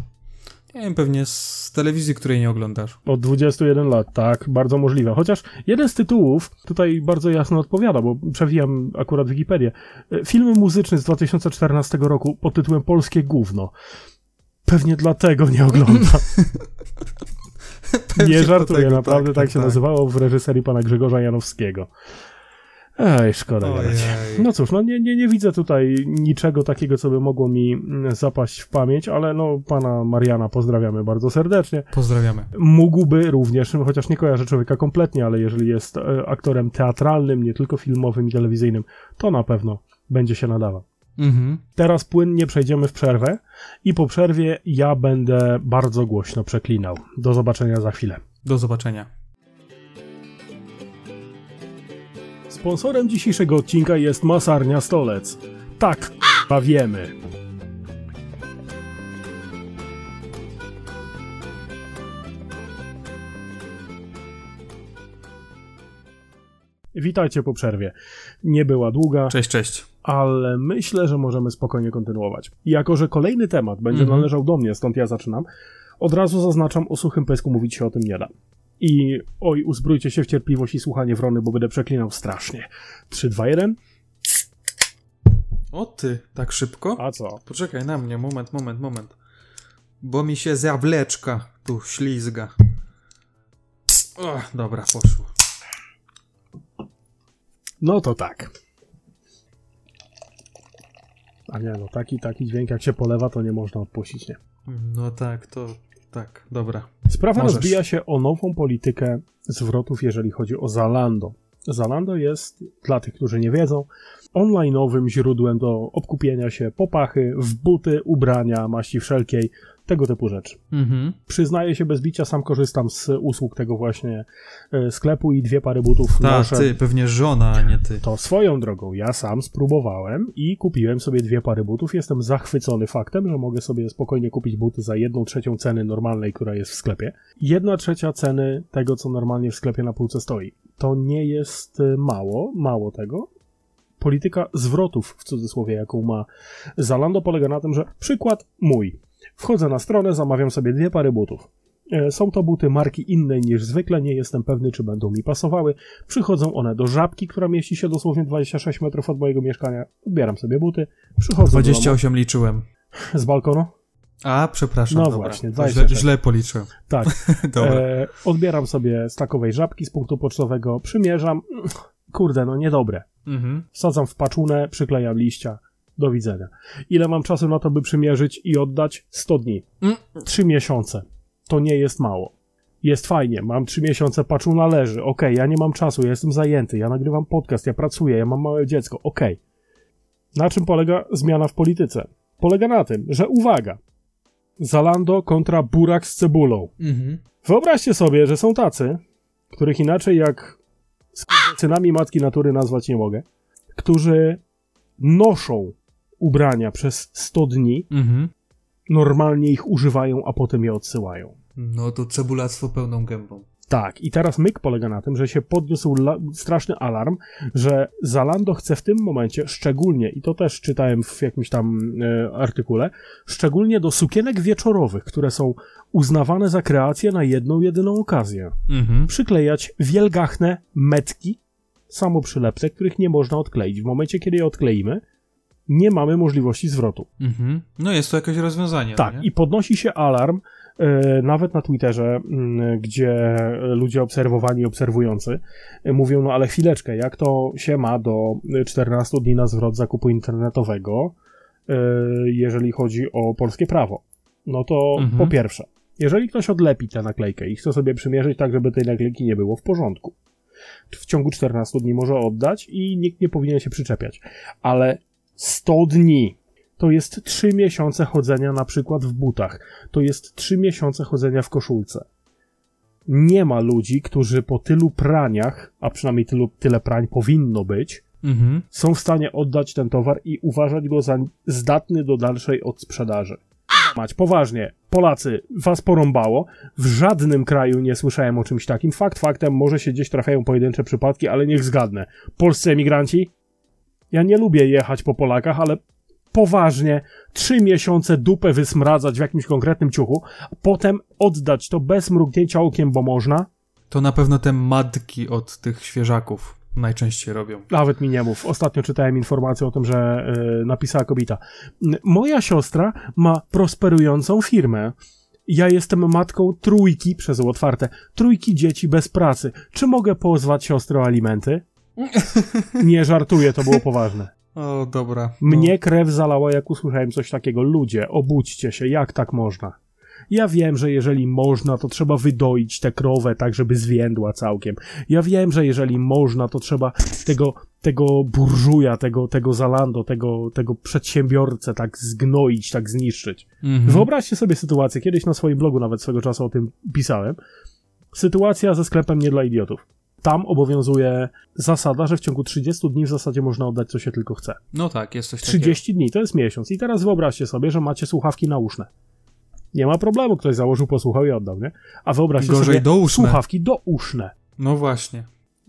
Nie wiem, pewnie z telewizji, której nie oglądasz. Od 21 lat, tak, bardzo możliwe. Chociaż jeden z tytułów tutaj bardzo jasno odpowiada, bo przewijam akurat Wikipedię. E, Film muzyczny z 2014 roku pod tytułem Polskie Gówno. Pewnie dlatego nie oglądam. Nie żartuję, dlatego, naprawdę tak, tak, tak, się tak. nazywało w reżyserii pana Grzegorza Janowskiego. Ej, szkoda. No cóż, no nie, nie, nie widzę tutaj niczego takiego, co by mogło mi mm, zapaść w pamięć, ale no pana Mariana pozdrawiamy bardzo serdecznie. Pozdrawiamy. Mógłby również, chociaż nie kojarzę człowieka kompletnie, ale jeżeli jest e, aktorem teatralnym, nie tylko filmowym i telewizyjnym, to na pewno będzie się nadawał. Mhm. Teraz płynnie przejdziemy w przerwę i po przerwie ja będę bardzo głośno przeklinał. Do zobaczenia za chwilę. Do zobaczenia. Sponsorem dzisiejszego odcinka jest Masarnia Stolec. Tak, a wiemy. Witajcie po przerwie. Nie była długa, Cześć, cześć. ale myślę, że możemy spokojnie kontynuować. Jako, że kolejny temat będzie Mhm. należał do mnie, stąd ja zaczynam, od razu zaznaczam, o suchym pysku mówić się o tym nie da. I oj, uzbrójcie się w cierpliwość i słuchanie wrony, bo będę przeklinał strasznie. 3, 2, 1. O ty, tak szybko? A co? Poczekaj na mnie, moment, moment, moment. Bo mi się zawleczka tu ślizga. O, dobra, poszło. No to tak. A nie, no taki, taki dźwięk jak się polewa, to nie można odpuścić, nie? No tak, to tak, dobra. Sprawa Możesz. rozbija się o nową politykę zwrotów, jeżeli chodzi o Zalando. Zalando jest, dla tych, którzy nie wiedzą, online'owym źródłem do obkupienia się popachy w buty, ubrania, maści wszelkiej, tego typu rzeczy. Mhm. Przyznaję się bez bicia, sam korzystam z usług tego właśnie e, sklepu i dwie pary butów Ta, noszę. ty, pewnie żona, a nie ty. To swoją drogą, ja sam spróbowałem i kupiłem sobie dwie pary butów. Jestem zachwycony faktem, że mogę sobie spokojnie kupić buty za jedną trzecią ceny normalnej, która jest w sklepie. Jedna trzecia ceny tego, co normalnie w sklepie na półce stoi. To nie jest y, mało, mało tego. Polityka zwrotów, w cudzysłowie, jaką ma Zalando, polega na tym, że przykład mój. Wchodzę na stronę, zamawiam sobie dwie pary butów. E, Są to buty marki innej niż zwykle, nie jestem pewny, czy będą mi pasowały. Przychodzą one do żabki, która mieści się dosłownie 26 metrów od mojego mieszkania. Odbieram sobie buty, przychodzą 28 liczyłem. do domu z balkonu. A, przepraszam. No dobra. właśnie, To źle, 26. źle policzyłem. Tak. Dobra. E, odbieram sobie z takowej żabki z punktu pocztowego, przymierzam. Kurde, no niedobre. Mhm. Wsadzam w paczunę, przyklejam liścia. Do widzenia. Ile mam czasu na to, by przymierzyć i oddać? 100 dni. Mm. 3 miesiące. To nie jest mało. Jest fajnie, mam 3 miesiące, paczuna leży. Okej, ja nie mam czasu, ja jestem zajęty, ja nagrywam podcast, ja pracuję, ja mam małe dziecko. Okej. Na czym polega zmiana w polityce? Polega na tym, że uwaga. Zalando kontra burak z cebulą. Mhm. Wyobraźcie sobie, że są tacy, których inaczej jak synami matki natury nazwać nie mogę, którzy noszą ubrania przez 100 dni, Mhm. normalnie ich używają, a potem je odsyłają. No to cebulactwo pełną gębą. Tak, i teraz myk polega na tym, że się podniósł straszny alarm, że Zalando chce w tym momencie szczególnie, i to też czytałem w jakimś tam e, artykule, szczególnie do sukienek wieczorowych, które są uznawane za kreację na jedną, jedyną okazję, mhm. przyklejać wielgachne metki samoprzylepce, których nie można odkleić. W momencie, kiedy je odkleimy, nie mamy możliwości zwrotu. Mhm. No jest to jakieś rozwiązanie. Tak, no i podnosi się alarm, E, nawet na Twitterze, mm, gdzie ludzie obserwowani, obserwujący e, mówią, no ale chwileczkę, jak to się ma do 14 dni na zwrot zakupu internetowego, e, jeżeli chodzi o polskie prawo? No to mhm. po pierwsze, jeżeli ktoś odlepi tę naklejkę i chce sobie przymierzyć tak, żeby tej naklejki nie było w porządku, w ciągu 14 dni może oddać i nikt nie powinien się przyczepiać. Ale 100 dni to jest 3 miesiące chodzenia na przykład w butach, to jest 3 miesiące chodzenia w koszulce. Nie ma ludzi, którzy po tylu praniach, a przynajmniej tylu, tyle prań powinno być, mhm. są w stanie oddać ten towar i uważać go za zdatny do dalszej odsprzedaży. Mać, poważnie, Polacy, was porąbało. W żadnym kraju nie słyszałem o czymś takim. Fakt faktem, może się gdzieś trafiają pojedyncze przypadki, ale niech zgadnę. Polscy emigranci? Ja nie lubię jechać po Polakach, ale poważnie trzy miesiące dupę wysmradzać w jakimś konkretnym ciuchu, a potem oddać to bez mrugnięcia okiem, bo można. To na pewno te madki od tych świeżaków najczęściej robią. Nawet mi nie mów. Ostatnio czytałem informację o tym, że yy, napisała kobieta. Moja siostra ma prosperującą firmę. Ja jestem matką trójki, przez otwarte, trójki dzieci bez pracy. Czy mogę pozwać siostrę o alimenty? Nie żartuję, to było poważne. O, dobra. No. Mnie krew zalała, jak usłyszałem coś takiego. Ludzie, obudźcie się, jak tak można? Ja wiem, że jeżeli można, to trzeba wydoić tę krowę tak, żeby zwiędła całkiem. Ja wiem, że jeżeli można, to trzeba tego, tego burżuja, tego, tego Zalando, tego, tego przedsiębiorcę tak zgnoić, tak zniszczyć. Mhm. Wyobraźcie sobie sytuację, kiedyś na swoim blogu nawet swego czasu o tym pisałem. Sytuacja ze sklepem nie dla idiotów tam obowiązuje zasada, że w ciągu 30 dni w zasadzie można oddać co się tylko chce. No tak, jest coś 30 takiego. dni to jest miesiąc. I teraz wyobraźcie sobie, że macie słuchawki nauszne. Nie ma problemu, ktoś założył, posłuchał i oddał, nie? A wyobraźcie Gorzej sobie douszne. słuchawki douszne. No właśnie.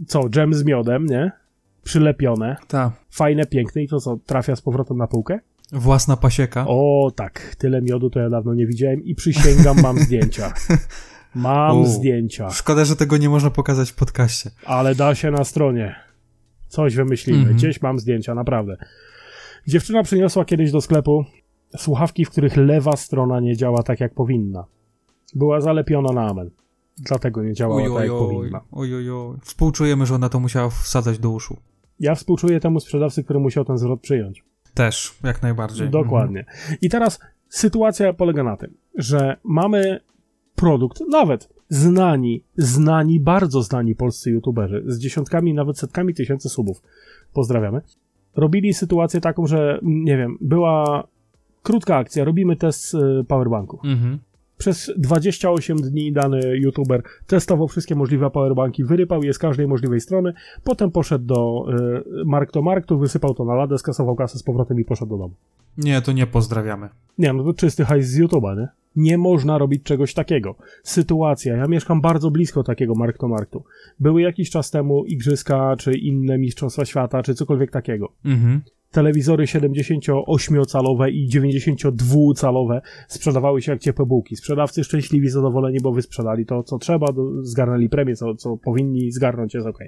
Co, dżem z miodem, nie? Przylepione. Tak. Fajne, piękne i to co, trafia z powrotem na półkę? Własna pasieka. O, tak. Tyle miodu to ja dawno nie widziałem i przysięgam, mam zdjęcia. Mam zdjęcia. Szkoda, że tego nie można pokazać w podcaście. Ale da się na stronie. Coś wymyślimy. Mm -hmm. Gdzieś mam zdjęcia, naprawdę. Dziewczyna przyniosła kiedyś do sklepu słuchawki, w których lewa strona nie działa tak, jak powinna. Była zalepiona na amen. Dlatego nie działała oj, tak, jak powinna. Oj, oj, oj. Współczujemy, że ona to musiała wsadzać do uszu. Ja współczuję temu sprzedawcy, który musiał ten zwrot przyjąć. Też, jak najbardziej. Dokładnie. Mhm. I teraz sytuacja polega na tym, że mamy produkt, nawet znani, znani, bardzo znani polscy youtuberzy z dziesiątkami, nawet setkami tysięcy subów, pozdrawiamy, robili sytuację taką, że nie wiem, była krótka akcja, robimy test y, powerbanków. Mhm. Przez 28 dni dany youtuber testował wszystkie możliwe powerbanki, wyrypał je z każdej możliwej strony, potem poszedł do y, Mark to Marktu, wysypał to na ladę, skasował kasę z powrotem i poszedł do domu. Nie, to nie pozdrawiamy. Nie, no to czysty hajs z YouTube'a, nie? Nie można robić czegoś takiego. Sytuacja, ja mieszkam bardzo blisko takiego Mark to Marktu. Były jakiś czas temu igrzyska, czy inne mistrzostwa świata, czy cokolwiek takiego. Mhm telewizory 78-calowe i 92-calowe sprzedawały się jak ciepłe bułki. Sprzedawcy szczęśliwi, zadowoleni, bo wysprzedali to, co trzeba, zgarnęli premię, co, co powinni zgarnąć, jest ok.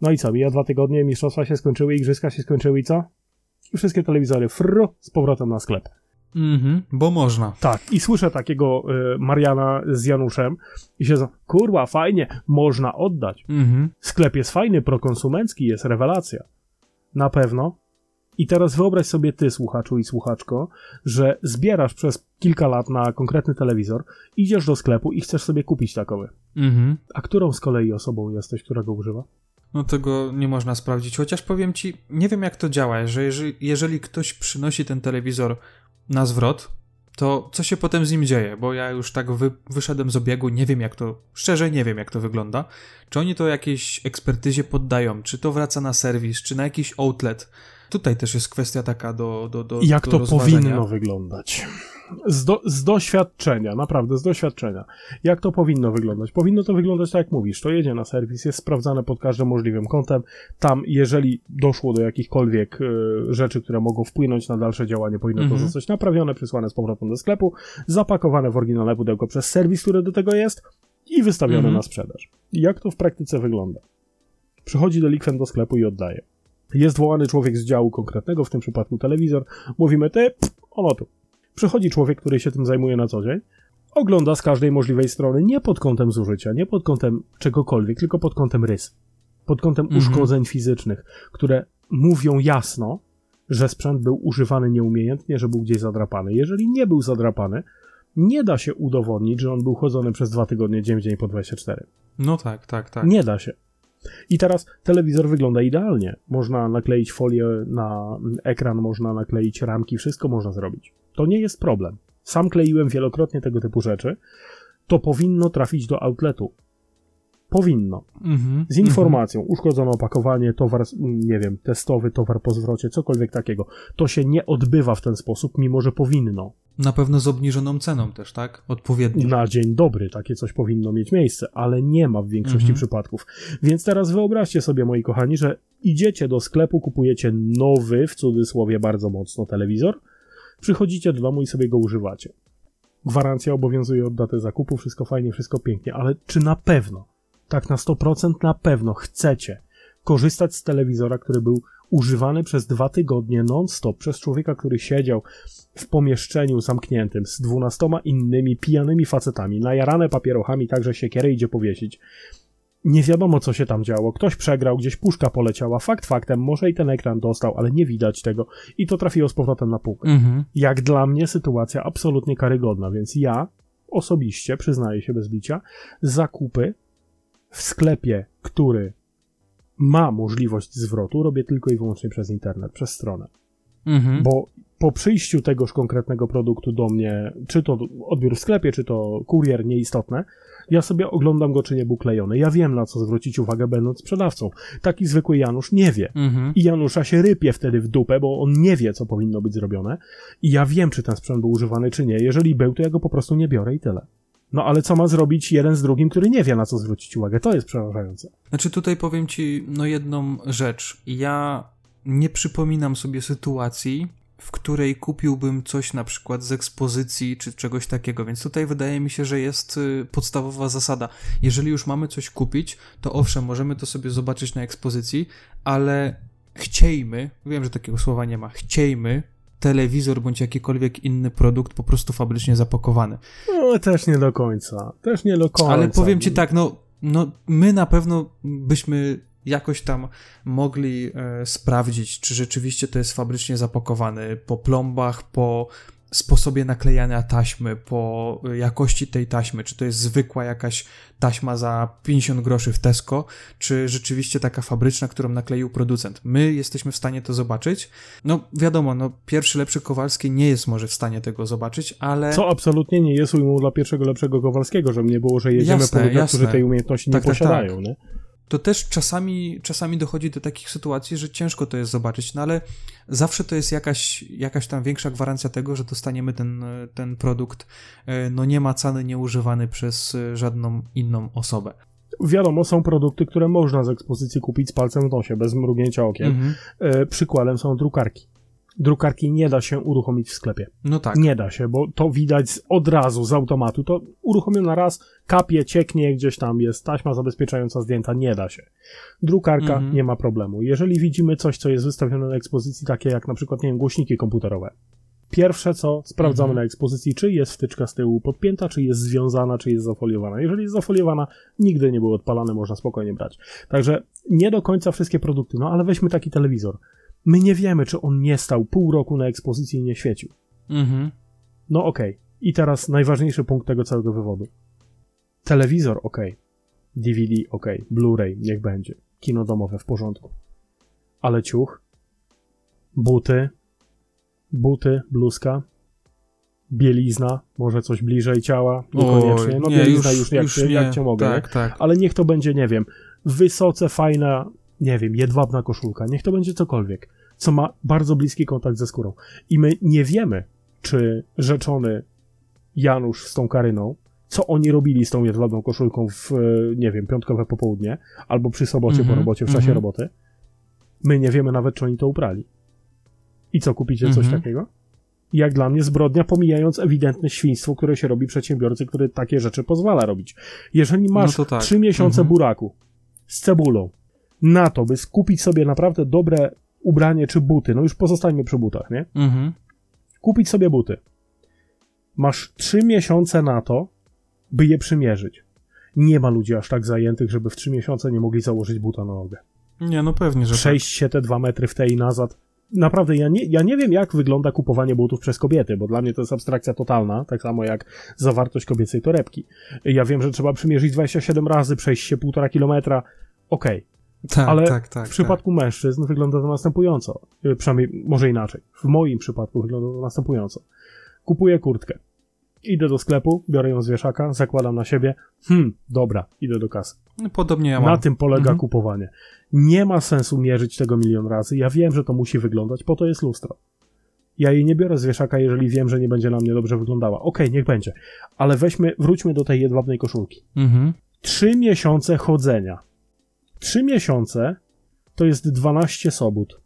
No i co, mija dwa tygodnie, mistrzostwa się skończyły, igrzyska się skończyły i co? I wszystkie telewizory frr, z powrotem na sklep. Mhm, bo można. Tak, i słyszę takiego y, Mariana z Januszem i się kurwa, fajnie, można oddać. Mhm. Sklep jest fajny, prokonsumencki, jest rewelacja. Na pewno, i teraz wyobraź sobie ty, słuchaczu i słuchaczko, że zbierasz przez kilka lat na konkretny telewizor, idziesz do sklepu i chcesz sobie kupić takowy. Mhm. A którą z kolei osobą jesteś, która go używa? No tego nie można sprawdzić, chociaż powiem ci, nie wiem jak to działa, że jeżeli, jeżeli ktoś przynosi ten telewizor na zwrot, to co się potem z nim dzieje? Bo ja już tak wy, wyszedłem z obiegu, nie wiem jak to, szczerze nie wiem jak to wygląda. Czy oni to jakiejś ekspertyzie poddają, czy to wraca na serwis, czy na jakiś outlet, tutaj też jest kwestia taka do. do, do Jak do to powinno wyglądać? z, do, z doświadczenia, naprawdę z doświadczenia. Jak to powinno wyglądać? Powinno to wyglądać tak jak mówisz. To jedzie na serwis, jest sprawdzane pod każdym możliwym kątem. Tam, jeżeli doszło do jakichkolwiek y, rzeczy, które mogą wpłynąć na dalsze działanie, powinno mhm. to zostać naprawione, przysłane z powrotem do sklepu, zapakowane w oryginalne pudełko przez serwis, który do tego jest i wystawione mhm. na sprzedaż. Jak to w praktyce wygląda? Przychodzi delikwent do sklepu i oddaje. Jest wołany człowiek z działu konkretnego, w tym przypadku telewizor. Mówimy, ty, ono tu. Przychodzi człowiek, który się tym zajmuje na co dzień, ogląda z każdej możliwej strony, nie pod kątem zużycia, nie pod kątem czegokolwiek, tylko pod kątem rys. Pod kątem mhm. uszkodzeń fizycznych, które mówią jasno, że sprzęt był używany nieumiejętnie, że był gdzieś zadrapany. Jeżeli nie był zadrapany, nie da się udowodnić, że on był chodzony przez dwa tygodnie, dzień w dzień po 24. No tak, tak, tak. Nie da się. I teraz telewizor wygląda idealnie. Można nakleić folię na ekran, można nakleić ramki, wszystko można zrobić. To nie jest problem. Sam kleiłem wielokrotnie tego typu rzeczy. To powinno trafić do outletu. Powinno. Mm-hmm, z informacją, mm-hmm. uszkodzone opakowanie, towar, nie wiem, testowy, towar po zwrocie, cokolwiek takiego. To się nie odbywa w ten sposób, mimo że powinno. Na pewno z obniżoną ceną też, tak? Odpowiednio. Na dzień dobry takie coś powinno mieć miejsce, ale nie ma w większości mhm. przypadków. Więc teraz wyobraźcie sobie, moi kochani, że idziecie do sklepu, kupujecie nowy, w cudzysłowie bardzo mocno, telewizor, przychodzicie do domu i sobie go używacie. Gwarancja obowiązuje od daty zakupu, wszystko fajnie, wszystko pięknie, ale czy na pewno, tak na 100% na pewno chcecie korzystać z telewizora, który był używany przez dwa tygodnie non-stop przez człowieka, który siedział w pomieszczeniu zamkniętym z dwunastoma innymi pijanymi facetami, najarane papierochami, także siekierę idzie powiesić. Nie wiadomo, co się tam działo. Ktoś przegrał, gdzieś puszka poleciała. Fakt faktem, może i ten ekran dostał, ale nie widać tego. I to trafiło z powrotem na półkę. Mhm. Jak dla mnie sytuacja absolutnie karygodna, więc ja osobiście, przyznaję się bez bicia, zakupy w sklepie, który ma możliwość zwrotu, robię tylko i wyłącznie przez internet, przez stronę. Mhm. Bo po przyjściu tegoż konkretnego produktu do mnie, czy to odbiór w sklepie, czy to kurier, nieistotne, ja sobie oglądam go, czy nie był klejony. Ja wiem, na co zwrócić uwagę, będąc sprzedawcą. Taki zwykły Janusz nie wie. Mhm. I Janusza się rypie wtedy w dupę, bo on nie wie, co powinno być zrobione. I ja wiem, czy ten sprzęt był używany, czy nie. Jeżeli był, to ja go po prostu nie biorę i tyle. No ale co ma zrobić jeden z drugim, który nie wie, na co zwrócić uwagę? To jest przerażające. Znaczy tutaj powiem ci, no jedną rzecz. Ja nie przypominam sobie sytuacji, w której kupiłbym coś na przykład z ekspozycji czy czegoś takiego, więc tutaj wydaje mi się, że jest y, podstawowa zasada. Jeżeli już mamy coś kupić, to owszem, możemy to sobie zobaczyć na ekspozycji, ale chciejmy, wiem, że takiego słowa nie ma, chciejmy telewizor bądź jakikolwiek inny produkt po prostu fabrycznie zapakowany. No, też nie do końca. Też nie do końca. Ale powiem ci tak, no, no my na pewno byśmy jakoś tam mogli e, sprawdzić, czy rzeczywiście to jest fabrycznie zapakowane po plombach, po sposobie naklejania taśmy, po jakości tej taśmy, czy to jest zwykła jakaś taśma za 50 groszy w Tesco, czy rzeczywiście taka fabryczna, którą nakleił producent. My jesteśmy w stanie to zobaczyć. No wiadomo, no pierwszy lepszy Kowalski nie jest może w stanie tego zobaczyć, ale... Co absolutnie nie jest ujmą dla pierwszego lepszego Kowalskiego, żeby nie było, że jedziemy jasne, po ludziach, którzy tej umiejętności tak, nie tak, posiadają, tak. nie? To też czasami, czasami dochodzi do takich sytuacji, że ciężko to jest zobaczyć, no ale zawsze to jest jakaś, jakaś tam większa gwarancja tego, że dostaniemy ten, ten produkt, e, no nie macany, nieużywany przez e, żadną inną osobę. Wiadomo, są produkty, które można z ekspozycji kupić z palcem w nosie, bez mrugnięcia okiem. Mhm. E, przykładem są drukarki drukarki nie da się uruchomić w sklepie. No tak. Nie da się, bo to widać od razu, z automatu. To uruchomiona raz, kapie, cieknie, gdzieś tam jest taśma zabezpieczająca zdjęta, nie da się. Drukarka mhm. nie ma problemu. Jeżeli widzimy coś, co jest wystawione na ekspozycji, takie jak na przykład, nie wiem, głośniki komputerowe. Pierwsze co, sprawdzamy mhm. na ekspozycji, czy jest wtyczka z tyłu podpięta, czy jest związana, czy jest zafoliowana. Jeżeli jest zafoliowana, nigdy nie był odpalany, można spokojnie brać. Także nie do końca wszystkie produkty, no ale weźmy taki telewizor My nie wiemy, czy on nie stał pół roku na ekspozycji i nie świecił. Mhm. No okej. Okay. I teraz najważniejszy punkt tego całego wywodu. Telewizor ok. DVD ok. Blu-ray niech będzie. Kino domowe w porządku. Ale ciuch, buty, buty, bluzka, bielizna, może coś bliżej ciała, niekoniecznie. No bielizna już, już jak, już cię, jak cię mogę, tak, tak. ale niech to będzie, nie wiem, wysoce fajna nie wiem, jedwabna koszulka, niech to będzie cokolwiek, co ma bardzo bliski kontakt ze skórą. I my nie wiemy, czy rzeczony Janusz z tą Karyną, co oni robili z tą jedwabną koszulką w, e, nie wiem, piątkowe popołudnie, albo przy sobocie mm -hmm, po mhm, robocie, w czasie mm -hmm. roboty. My nie wiemy nawet, czy oni to uprali. I co, kupicie coś mm -hmm. takiego? Jak dla mnie zbrodnia, pomijając ewidentne świństwo, które się robi przedsiębiorcy, który takie rzeczy pozwala robić. Jeżeli masz no tak. 3 miesiące mhm. buraku z cebulą na to, by skupić sobie naprawdę dobre ubranie czy buty, no już pozostańmy przy butach, nie? Mhm. Kupić sobie buty. Masz 3 miesiące na to, by je przymierzyć. Nie ma ludzi aż tak zajętych, żeby w 3 miesiące nie mogli założyć buta na nogę. Nie, no pewnie, że Przejść tak. się te dwa metry w tej i nazad. Naprawdę, ja nie, ja nie wiem, jak wygląda kupowanie butów przez kobiety, bo dla mnie to jest abstrakcja totalna, tak samo jak zawartość kobiecej torebki. Ja wiem, że trzeba przymierzyć 27 razy, przejść się półtora kilometra. Okej. Okay. Tak, Ale tak, tak, w przypadku tak. mężczyzn wygląda to następująco. Y, przynajmniej, może inaczej. W moim przypadku wygląda to następująco. Kupuję kurtkę. Idę do sklepu, biorę ją z wieszaka, zakładam na siebie. Hmm, dobra, idę do kasy. No, podobnie ja mam. Na tym polega mhm. kupowanie. Nie ma sensu mierzyć tego milion razy. Ja wiem, że to musi wyglądać, po to jest lustro. Ja jej nie biorę z wieszaka, jeżeli wiem, że nie będzie na mnie dobrze wyglądała. Okej, okay, niech będzie. Ale weźmy, wróćmy do tej jedwabnej koszulki. Mhm. Trzy miesiące chodzenia. Trzy miesiące to jest 12 sobot.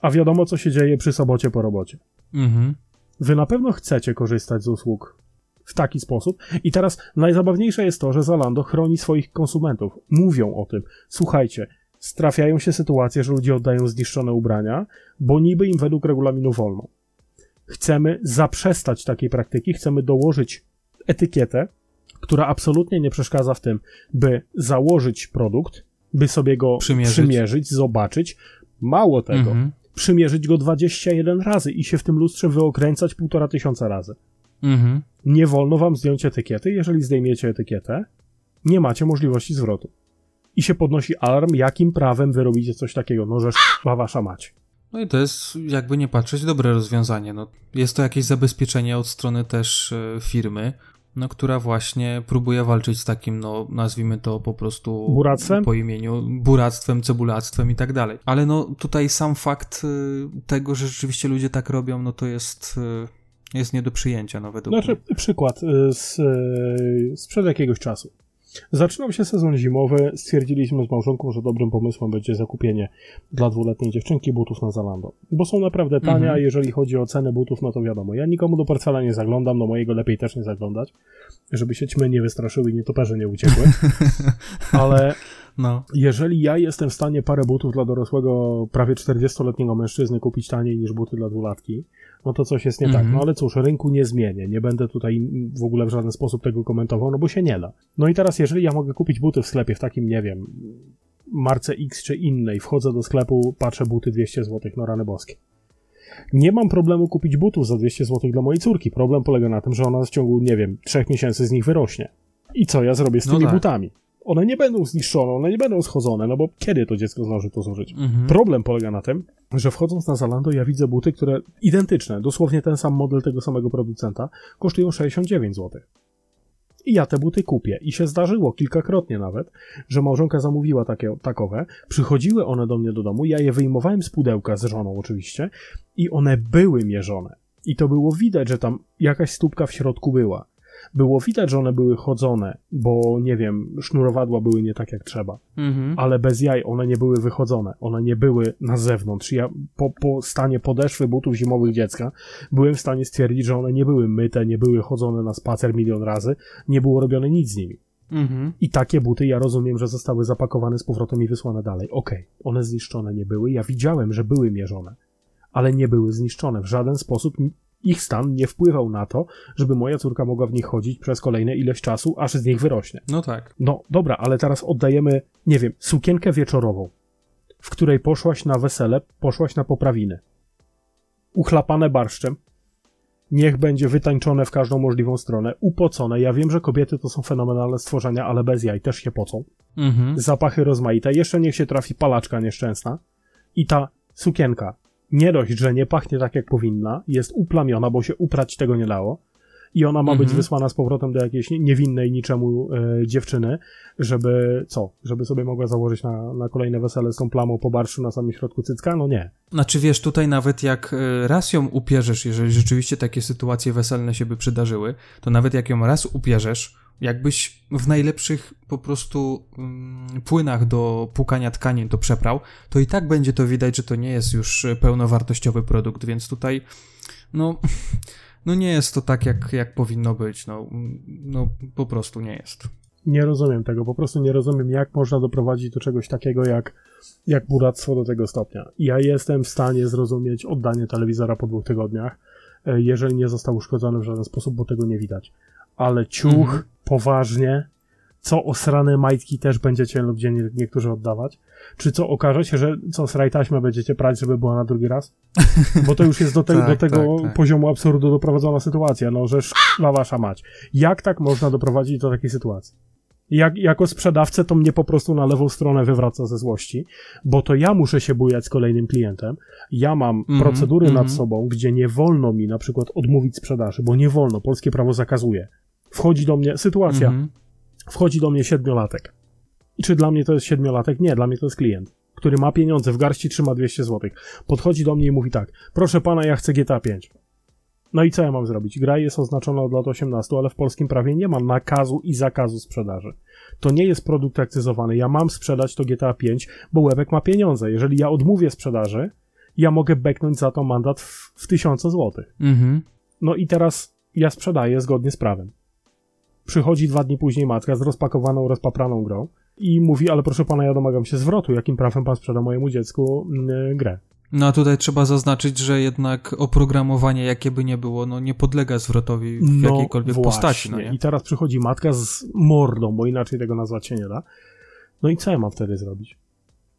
A wiadomo, co się dzieje przy sobocie po robocie. Mhm. Wy na pewno chcecie korzystać z usług w taki sposób. I teraz najzabawniejsze jest to, że Zalando chroni swoich konsumentów. Mówią o tym. Słuchajcie, trafiają się sytuacje, że ludzie oddają zniszczone ubrania, bo niby im według regulaminu wolno. Chcemy zaprzestać takiej praktyki, chcemy dołożyć etykietę, która absolutnie nie przeszkadza w tym, by założyć produkt, by sobie go przymierzyć, przymierzyć zobaczyć. Mało tego, mhm. przymierzyć go 21 razy i się w tym lustrze wyokręcać półtora tysiąca razy. Mhm. Nie wolno wam zdjąć etykiety. Jeżeli zdejmiecie etykietę, nie macie możliwości zwrotu. I się podnosi alarm, jakim prawem wy robicie coś takiego. No, że wasza mać. No i to jest, jakby nie patrzeć, dobre rozwiązanie. No, jest to jakieś zabezpieczenie od strony też e, firmy, no, która właśnie próbuje walczyć z takim, no, nazwijmy to po prostu buractwem? po imieniu, buractwem, cebulactwem i tak dalej. Ale no, tutaj sam fakt e, tego, że rzeczywiście ludzie tak robią, no to jest e, jest nie do przyjęcia, no według Znaczy, mnie. przykład y, z, y, sprzed jakiegoś czasu. Zaczynał się sezon zimowy, stwierdziliśmy z małżonką, że dobrym pomysłem będzie zakupienie dla dwuletniej dziewczynki butów na Zalando. Bo są naprawdę tanie, mhm. a jeżeli chodzi o cenę butów, no to wiadomo, ja nikomu do portfela nie zaglądam, no mojego lepiej też nie zaglądać, żeby się ćmy nie wystraszyły i nietoperze nie uciekły. Ale no. Jeżeli ja jestem w stanie parę butów dla dorosłego, prawie 40-letniego mężczyzny kupić taniej niż buty dla dwulatki, no to coś jest nie mm -hmm. tak. Mhm. No ale cóż, rynku nie zmienię. Nie będę tutaj w ogóle w żaden sposób tego komentował, no bo się nie da. No i teraz, jeżeli ja mogę kupić buty w sklepie w takim, nie wiem, marce X czy innej, wchodzę do sklepu, patrzę buty 200 zł, no rany boskie. Nie mam problemu kupić butów za 200 zł dla mojej córki. Problem polega na tym, że ona w ciągu, nie wiem, trzech miesięcy z nich wyrośnie. I co ja zrobię z no tymi no tak. butami? One nie będą zniszczone, one nie będą schodzone, no bo kiedy to dziecko zdąży to zużyć? Mhm. Problem polega na tym, że wchodząc na Zalando ja widzę buty, które identyczne, dosłownie ten sam model tego samego producenta, kosztują 69 zł. I ja te buty kupię. I się zdarzyło kilkakrotnie nawet, że małżonka zamówiła takie, takowe, przychodziły one do mnie do domu, ja je wyjmowałem z pudełka z żoną oczywiście i one były mierzone. I to było widać, że tam jakaś stópka w środku była. Było widać, że one były chodzone, bo nie wiem, sznurowadła były nie tak jak trzeba. Mhm. Ale bez jaj one nie były wychodzone. One nie były na zewnątrz. Ja po, po stanie podeszwy butów zimowych dziecka byłem w stanie stwierdzić, że one nie były myte, nie były chodzone na spacer milion razy, nie było robione nic z nimi. Mhm. I takie buty, ja rozumiem, że zostały zapakowane z powrotem i wysłane dalej. Okej, okay, one zniszczone nie były. Ja widziałem, że były mierzone, ale nie były zniszczone. W żaden sposób ich stan nie wpływał na to, żeby moja córka mogła w nich chodzić przez kolejne ileś czasu, aż z nich wyrośnie. No tak. No dobra, ale teraz oddajemy, nie wiem, sukienkę wieczorową, w której poszłaś na wesele, poszłaś na poprawiny. Uchlapane barszczem, niech będzie wytańczone w każdą możliwą stronę, upocone. Ja wiem, że kobiety to są fenomenalne stworzenia, ale bez jaj też się pocą. Mhm. Zapachy rozmaite. Jeszcze niech się trafi palaczka nieszczęsna. I ta sukienka nie dość, że nie pachnie tak jak powinna, jest uplamiona, bo się uprać tego nie dało, i ona ma mhm. być wysłana z powrotem do jakiejś niewinnej niczemu e, dziewczyny, żeby co? Żeby sobie mogła założyć na, na kolejne wesele z tą plamą po barszu na samym środku cycka? No nie. Znaczy wiesz, tutaj nawet jak e, raz ją upierzesz, jeżeli rzeczywiście takie sytuacje weselne się by przydarzyły, to nawet jak ją raz upierzesz, jakbyś w najlepszych po prostu mm, płynach do płukania tkanin to przeprał, to i tak będzie to widać, że to nie jest już pełnowartościowy produkt, więc tutaj no, no nie jest to tak, jak, jak powinno być. No, no po prostu nie jest. Nie rozumiem tego, po prostu nie rozumiem, jak można doprowadzić do czegoś takiego jak, jak buractwo do tego stopnia. Ja jestem w stanie zrozumieć oddanie telewizora po dwóch tygodniach, e, jeżeli nie został uszkodzony w żaden sposób, bo tego nie widać. Ale ciuch, mhm. poważnie, co osrane majtki też będziecie lub gdzie niektórzy oddawać? Czy co okaże się, że co sraj taśmę będziecie prać, żeby była na drugi raz? Bo to już jest do, te, tak, do tego tak, tak. poziomu absurdu doprowadzona sytuacja, no że szkła wasza mać. Jak tak można doprowadzić do takiej sytuacji? Jak, jako sprzedawcę to mnie po prostu na lewą stronę wywraca ze złości, bo to ja muszę się bujać z kolejnym klientem. Ja mam mm -hmm, procedury mm -hmm. nad mhm. sobą, gdzie nie wolno mi na przykład odmówić sprzedaży, bo nie wolno, polskie prawo zakazuje. Wchodzi do mnie sytuacja, mm -hmm wchodzi do mnie siedmiolatek. I czy dla mnie to jest siedmiolatek? Nie, dla mnie to jest klient, który ma pieniądze, w garści trzyma 200 zł. Podchodzi do mnie i mówi tak, proszę pana, ja chcę GTA 5. No i co ja mam zrobić? Gra jest oznaczona od lat 18, ale w polskim prawie nie ma nakazu i zakazu sprzedaży. To nie jest produkt akcyzowany. Ja mam sprzedać to GTA 5, bo Łebek ma pieniądze. Jeżeli ja odmówię sprzedaży, ja mogę beknąć za to mandat w, w tysiące złotych. Mhm. No i teraz ja sprzedaję zgodnie z prawem. Przychodzi dwa dni później matka z rozpakowaną, rozpapraną grą i mówi, ale proszę pana, ja domagam się zwrotu, jakim prawem pan sprzeda mojemu dziecku yy, grę. No a tutaj trzeba zaznaczyć, że jednak oprogramowanie, jakie by nie było, no nie podlega zwrotowi w no, jakiejkolwiek właśnie. postaci. No nie? I teraz przychodzi matka z mordą, bo inaczej tego nazwać się nie da. No i co ja mam wtedy zrobić?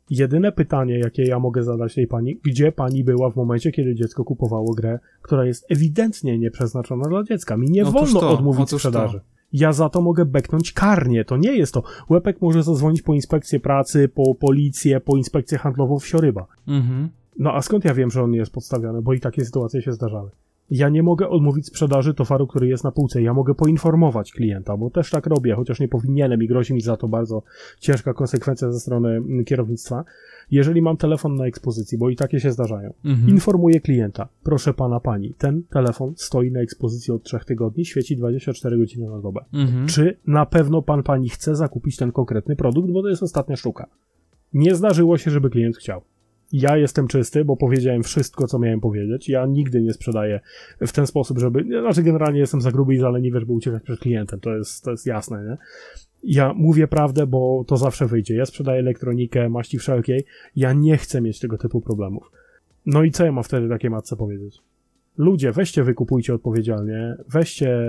Jedyne pytanie, jakie ja mogę zadać tej pani, gdzie pani była w momencie, kiedy dziecko kupowało grę, która jest ewidentnie nieprzeznaczona dla dziecka? Mi nie Otóż wolno to, odmówić sprzedaży. To ja za to mogę beknąć karnie. To nie jest to. Łepek może zadzwonić po inspekcję pracy, po policję, po inspekcję handlową w Sioryba. Mhm. No a skąd ja wiem, że on nie jest podstawiony? Bo i takie sytuacje się zdarzały. Ja nie mogę odmówić sprzedaży towaru, który jest na półce. Ja mogę poinformować klienta, bo też tak robię, chociaż nie powinienem i grozi mi za to bardzo ciężka konsekwencja ze strony mm, kierownictwa. Jeżeli mam telefon na ekspozycji, bo i takie się zdarzają, mhm. informuję klienta, proszę pana, pani, ten telefon stoi na ekspozycji od trzech tygodni, świeci 24 godziny na dobę. Mhm. Czy na pewno pan, pani chce zakupić ten konkretny produkt, bo to jest ostatnia sztuka. Nie zdarzyło się, żeby klient chciał ja jestem czysty, bo powiedziałem wszystko, co miałem powiedzieć. Ja nigdy nie sprzedaję w ten sposób, żeby. Znaczy, generalnie jestem za gruby i za leniwy, żeby uciekać przed klientem. To jest, to jest jasne, nie? Ja mówię prawdę, bo to zawsze wyjdzie. Ja sprzedaję elektronikę, maści wszelkiej. Ja nie chcę mieć tego typu problemów. No i co ja mam wtedy takiej matce powiedzieć? Ludzie, weźcie, wykupujcie odpowiedzialnie, weźcie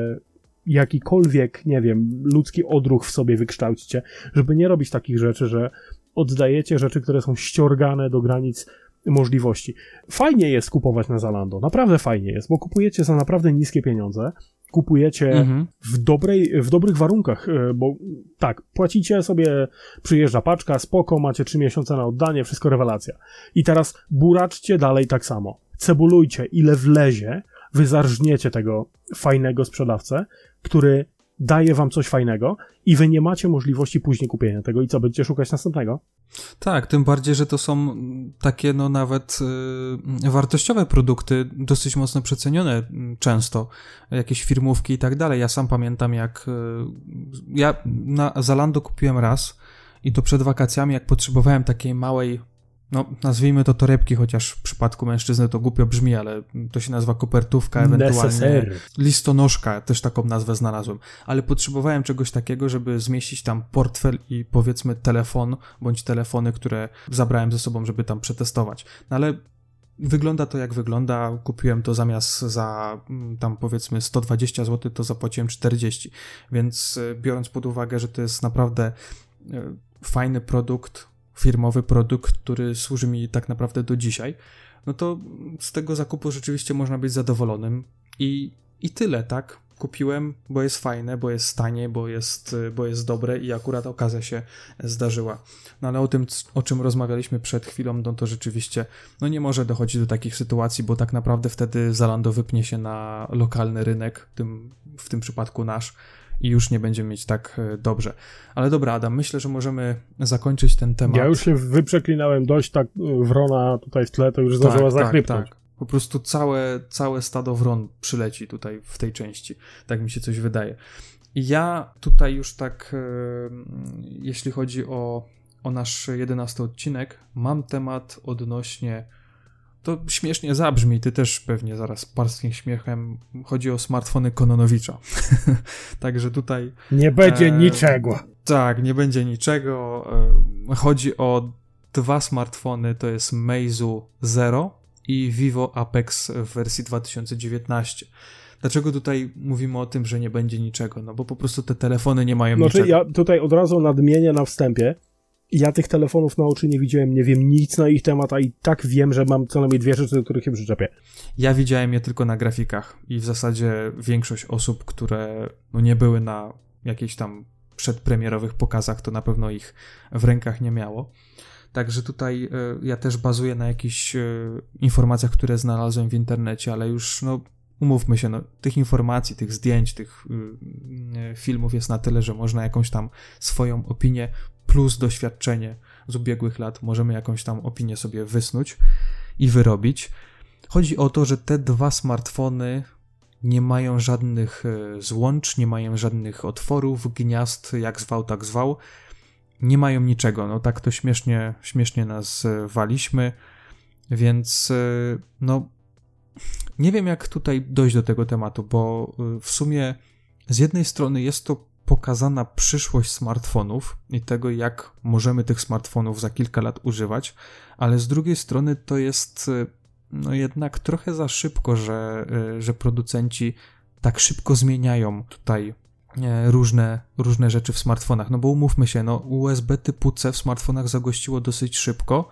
jakikolwiek, nie wiem, ludzki odruch w sobie wykształćcie, żeby nie robić takich rzeczy, że oddajecie rzeczy, które są ściorgane do granic możliwości. Fajnie jest kupować na Zalando, naprawdę fajnie jest, bo kupujecie za naprawdę niskie pieniądze, kupujecie mhm. w, dobrej, w dobrych warunkach, e, bo tak, płacicie sobie, przyjeżdża paczka, spoko, macie trzy miesiące na oddanie, wszystko rewelacja. I teraz buraczcie dalej tak samo. Cebulujcie ile wlezie, wy zarżniecie tego fajnego sprzedawcę, który daje wam coś fajnego i wy nie macie możliwości później kupienia tego i co, będziecie szukać następnego? Tak, tym bardziej, że to są takie no nawet y, wartościowe produkty, dosyć mocno przecenione y, często, jakieś firmówki i tak dalej. Ja sam pamiętam jak y, ja na Zalando kupiłem raz i to przed wakacjami, jak potrzebowałem takiej małej no, nazwijmy to torebki, chociaż w przypadku mężczyzny to głupio brzmi, ale to się nazywa kopertówka, ewentualnie listonoszka, też taką nazwę znalazłem. Ale potrzebowałem czegoś takiego, żeby zmieścić tam portfel i powiedzmy telefon, bądź telefony, które zabrałem ze sobą, żeby tam przetestować. No ale Wygląda to jak wygląda. Kupiłem to zamiast za mm, tam powiedzmy 120 zł, to zapłaciłem 40. Więc e, biorąc pod uwagę, że to jest naprawdę e, fajny produkt, firmowy produkt, który służy mi tak naprawdę do dzisiaj, no to z tego zakupu rzeczywiście można być zadowolonym i, i tyle, tak? kupiłem, bo jest fajne, bo jest tanie, bo jest, bo jest dobre i akurat okazja się zdarzyła. No ale o tym, o czym rozmawialiśmy przed chwilą, no to rzeczywiście no nie może dochodzić do takich sytuacji, bo tak naprawdę wtedy Zalando wypnie się na lokalny rynek, w tym, w tym przypadku nasz, i już nie będziemy mieć tak e, dobrze. Ale dobra, Adam, myślę, że możemy zakończyć ten temat. Ja już się wyprzeklinałem dość, tak e, wrona tutaj w tle to już zdążyła tak. Tak, tak. Po prostu całe, całe stado wron przyleci tutaj w tej części. Tak mi się coś wydaje. Ja tutaj już tak, e, jeśli chodzi o, o nasz jedenasty odcinek, mam temat odnośnie to śmiesznie zabrzmi, ty też pewnie zaraz parskim śmiechem. Chodzi o smartfony Kononowicza. Także tutaj. Nie będzie e, niczego. Tak, nie będzie niczego. E, chodzi o dwa smartfony, to jest Meizu Zero i Vivo Apex w wersji 2019. Dlaczego tutaj mówimy o tym, że nie będzie niczego? No bo po prostu te telefony nie mają znaczy, niczego. Ja tutaj od razu nadmienię na wstępie, ja tych telefonów na oczy nie widziałem, nie wiem nic na ich temat, a i tak wiem, że mam co najmniej dwie rzeczy, do których się przyczepię. Ja widziałem je tylko na grafikach i w zasadzie większość osób, które no nie były na jakichś tam przedpremierowych pokazach, to na pewno ich w rękach nie miało. Także tutaj y, ja też bazuję na jakichś y, informacjach, które znalazłem w internecie, ale już no umówmy się, no, tych informacji, tych zdjęć, tych y, filmów jest na tyle, że można jakąś tam swoją opinię plus doświadczenie z ubiegłych lat, możemy jakąś tam opinię sobie wysnuć i wyrobić. Chodzi o to, że te dwa smartfony nie mają żadnych e, złącz, nie mają żadnych otworów, gniazd, jak zwał, tak zwał. Nie mają niczego. No tak to śmiesznie, śmiesznie nas e, waliśmy, więc e, no nie wiem jak tutaj dojść do tego tematu, bo w sumie z jednej strony jest to pokazana przyszłość smartfonów i tego, jak możemy tych smartfonów za kilka lat używać, ale z drugiej strony to jest e, no jednak trochę za szybko, że, e, że producenci tak szybko zmieniają tutaj e, różne, różne rzeczy w smartfonach. No bo umówmy się, no USB typu C w smartfonach zagościło dosyć szybko,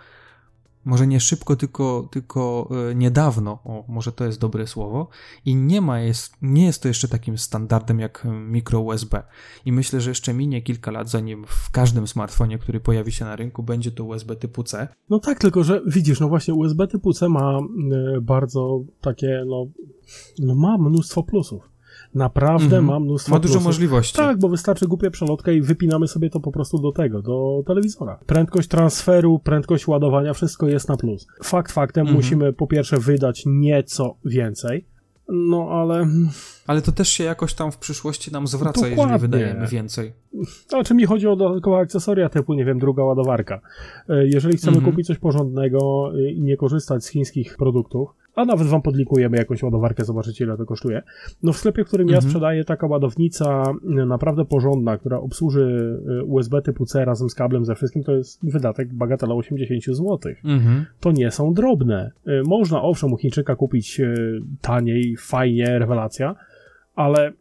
może nie szybko, tylko, tylko e, niedawno, o, może to jest dobre słowo, i nie ma, jest, nie jest to jeszcze takim standardem jak mikro USB. I myślę, że jeszcze minie kilka lat, zanim w każdym smartfonie, który pojawi się na rynku, będzie to USB typu C. No tak, tylko że widzisz, no właśnie USB typu C ma y, bardzo takie, no, no ma mnóstwo plusów. Naprawdę mm -hmm. ma mnóstwo Ma dużo plusów. możliwości. Tak, bo wystarczy głupia przelotka i wypinamy sobie to po prostu do tego, do telewizora. Prędkość transferu, prędkość ładowania, wszystko jest na plus. Fakt faktem, mm -hmm. musimy po pierwsze wydać nieco więcej, no ale... Ale to też się jakoś tam w przyszłości nam zwraca, Dokładnie. jeżeli wydajemy więcej. Czym mi chodzi o dodatkowe akcesoria typu, nie wiem, druga ładowarka. E, jeżeli chcemy mm -hmm. kupić coś porządnego e, i nie korzystać z chińskich produktów, a nawet wam podlikujemy jakąś ładowarkę, zobaczycie ile to kosztuje. No w sklepie, w którym mhm. ja sprzedaję, taka ładownica y, naprawdę porządna, która obsłuży y, USB typu C razem z kablem ze wszystkim, to jest wydatek bagatela 80 zł. Mhm. To nie są drobne. Y, można owszem u Chińczyka kupić taniej, fajnie, rewelacja, ale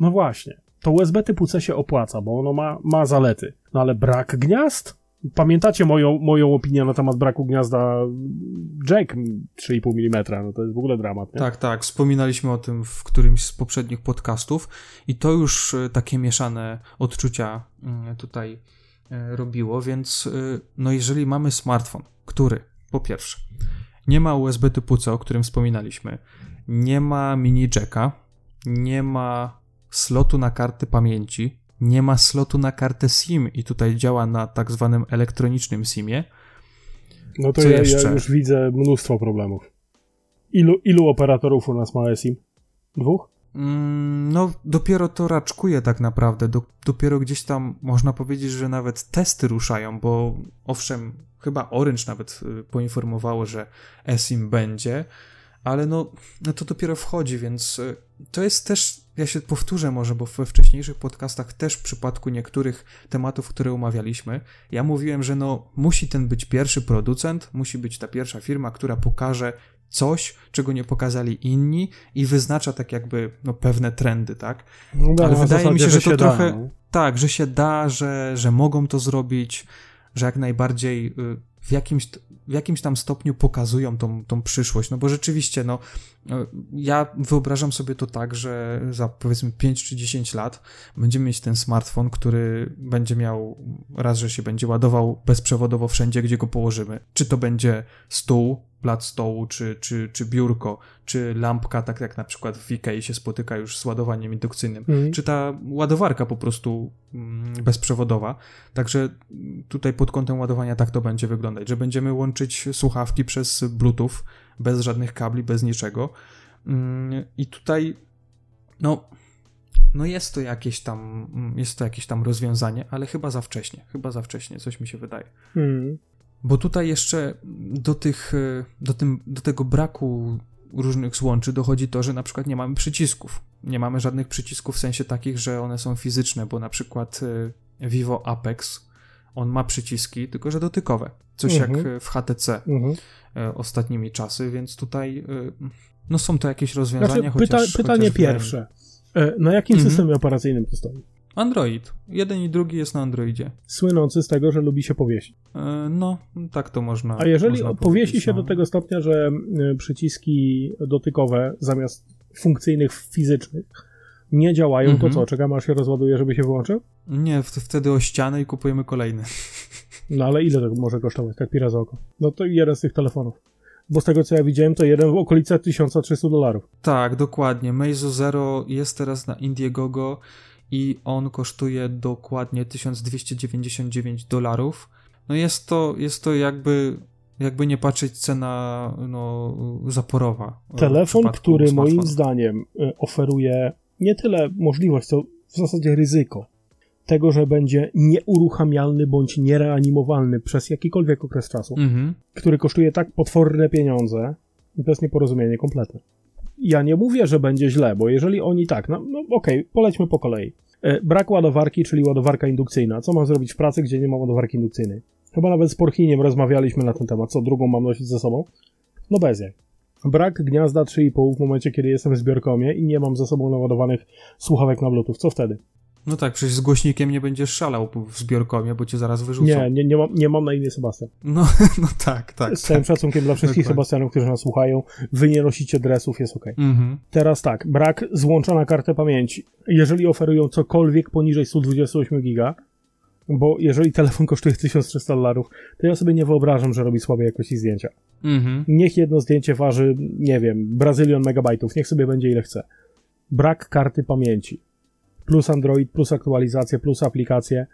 no właśnie, to USB typu C się opłaca, bo ono ma, ma zalety. No ale brak gniazd? Pamiętacie moją, moją opinię na temat braku gniazda Jack 3,5 mm? No to jest w ogóle dramat. Nie? Tak, tak. Wspominaliśmy o tym w którymś z poprzednich podcastów i to już e, takie mieszane odczucia mm, tutaj e, robiło, więc e, no jeżeli mamy smartfon, który po pierwsze nie ma USB typu C, o którym wspominaliśmy, nie ma mini jacka, nie ma slotu na karty pamięci, nie ma slotu na kartę SIM i tutaj działa na tak zwanym elektronicznym SIMie. No to ja, ja, już widzę mnóstwo problemów. Ilu, ilu operatorów u nas ma SIM? Dwóch? Mm, no, dopiero to raczkuje tak naprawdę. Do, dopiero gdzieś tam można powiedzieć, że nawet testy ruszają, bo owszem, chyba Orange nawet y, poinformowało, że eSIM będzie, ale no, no to dopiero wchodzi, więc y, to jest też, ja się powtórzę może, bo we wcześniejszych podcastach też w przypadku niektórych tematów, które umawialiśmy, ja mówiłem, że no musi ten być pierwszy producent, musi być ta pierwsza firma, która pokaże coś, czego nie pokazali inni i wyznacza tak jakby no, pewne trendy, tak? No, Ale wydaje mi się, że, że to trochę... Da, no. Tak, że się da, że, że mogą to zrobić, że jak najbardziej y, w jakimś, w jakimś tam stopniu pokazują tą, tą przyszłość, no bo rzeczywiście, no, e, ja wyobrażam sobie to tak, że za powiedzmy 5 czy 10 lat będziemy mieć ten smartfon, który będzie miał, raz, że się będzie ładował bezprzewodowo wszędzie, gdzie go położymy. Czy to będzie stół, blat stołu, czy, czy, czy biurko, czy lampka, tak jak na przykład w Ikei się spotyka już z ładowaniem indukcyjnym, mm. czy ta ładowarka po prostu mm, bezprzewodowa. Także tutaj pod kątem ładowania tak to będzie wyglądać, że będziemy łączyć słuchawki przez Bluetooth, bez żadnych kabli, bez niczego. Mm, I tutaj, no, no jest to jakieś tam, jest to jakieś tam rozwiązanie, ale chyba za wcześnie, chyba za wcześnie, coś mi się wydaje. Mm. Bo tutaj jeszcze do, tych, e, do, tym, do tego braku różnych złączy dochodzi to, że na przykład nie mamy przycisków. Nie mamy żadnych przycisków w sensie takich, że one są fizyczne, bo na przykład e, Vivo Apex on ma przyciski, tylko że dotykowe. Coś jak mhm. w HTC mhm. E, ostatnimi czasy, więc tutaj no są to jakieś rozwiązania. Znaczy, pyta, pytanie chociaż pierwsze. Na jakim mhm. systemie operacyjnym to stoi? Android. Jeden i drugi jest na Androidzie. Słynący z tego, że lubi się powiesić. E, no, tak to można. A jeżeli można powiesi się no. do tego stopnia, że e, przyciski dotykowe zamiast funkcyjnych fizycznych nie działają, mhm. to co? Czekamy aż się rozładuje, żeby się wyłączył? Nie, wtedy o ścianę i kupujemy kolejny. No ale ile to może kosztować, tak pira za oko? No to jeden z tych telefonów. Bo z tego co ja widziałem, to jeden w okolicach 1300 dolarów. Tak, dokładnie. Meizu Zero jest teraz na Indiegogo i on kosztuje dokładnie 1299 dolarów. No jest to, jest to jakby, jakby nie patrzeć cena no, zaporowa. Telefon, który moim zdaniem y, oferuje nie tyle możliwość, co w zasadzie ryzyko tego, że będzie nieuruchamialny bądź niereanimowalny przez jakikolwiek okres czasu, mhm. który kosztuje tak potworne pieniądze, to jest nieporozumienie kompletne ja nie mówię, że będzie źle, bo jeżeli oni tak, no, no okej, okay, polećmy po kolei. E, brak ładowarki, czyli ładowarka indukcyjna. Co mam zrobić w pracy, gdzie nie ma ładowarki indukcyjnej? Chyba nawet z Porchiniem rozmawialiśmy na ten temat, co drugą mam nosić ze sobą? No bez jak. Brak gniazda 3,5 w momencie, kiedy jestem w zbiorkomie i nie mam ze sobą naładowanych słuchawek na Bluetooth. Co wtedy? No tak, przecież z głośnikiem nie będziesz szalał w zbiorkomie, bo cię zaraz wyrzucą. Nie, nie, nie, mam, nie mam na imię Sebastian. No, no tak, tak. Z całym tak. szacunkiem dla wszystkich Dokładnie. Sebastianów, którzy nas słuchają, wy nie nosicie dresów, jest ok. Mhm. Teraz tak, brak złącza na kartę pamięci. Jeżeli oferują cokolwiek poniżej 128 giga, bo jeżeli telefon kosztuje 1300 dolarów, to ja sobie nie wyobrażam, że robi słabej jakości zdjęcia. Mhm. Niech jedno zdjęcie waży, nie wiem, brazylion megabajtów, niech sobie będzie ile chce. Brak karty pamięci plus Android, plus aktualizacje, plus aplikacje,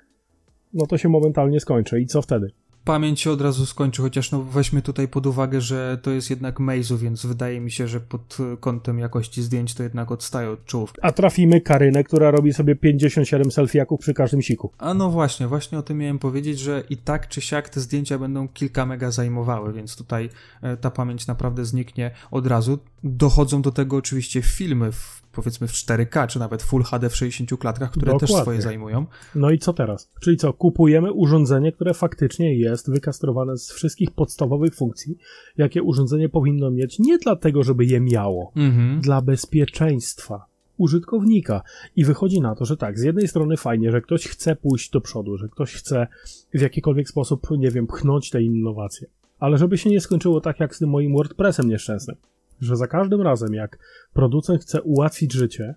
no to się momentalnie skończy. I co wtedy? Pamięć się od razu skończy, chociaż no weźmy tutaj pod uwagę, że to jest jednak Meizu, więc wydaje mi się, że pod kątem jakości zdjęć to jednak odstaje od czołówki. A trafimy Karynę, która robi sobie 57 selfiaków przy każdym siku. A no właśnie, właśnie o tym miałem powiedzieć, że i tak czy siak te zdjęcia będą kilka mega zajmowały, więc tutaj e, ta pamięć naprawdę zniknie od razu. Dochodzą do tego oczywiście filmy w powiedzmy w 4K, czy nawet Full HD w 60 klatkach, które Dokładnie. też swoje zajmują. No i co teraz? Czyli co, kupujemy urządzenie, które faktycznie jest wykastrowane z wszystkich podstawowych funkcji, jakie urządzenie powinno mieć, nie dlatego, żeby je miało, mhm. dla bezpieczeństwa użytkownika. I wychodzi na to, że tak, z jednej strony fajnie, że ktoś chce pójść do przodu, że ktoś chce w jakikolwiek sposób, nie wiem, pchnąć te innowacje. Ale żeby się nie skończyło tak jak z tym moim WordPressem nieszczęsnym że za każdym razem, jak producent chce ułatwić życie,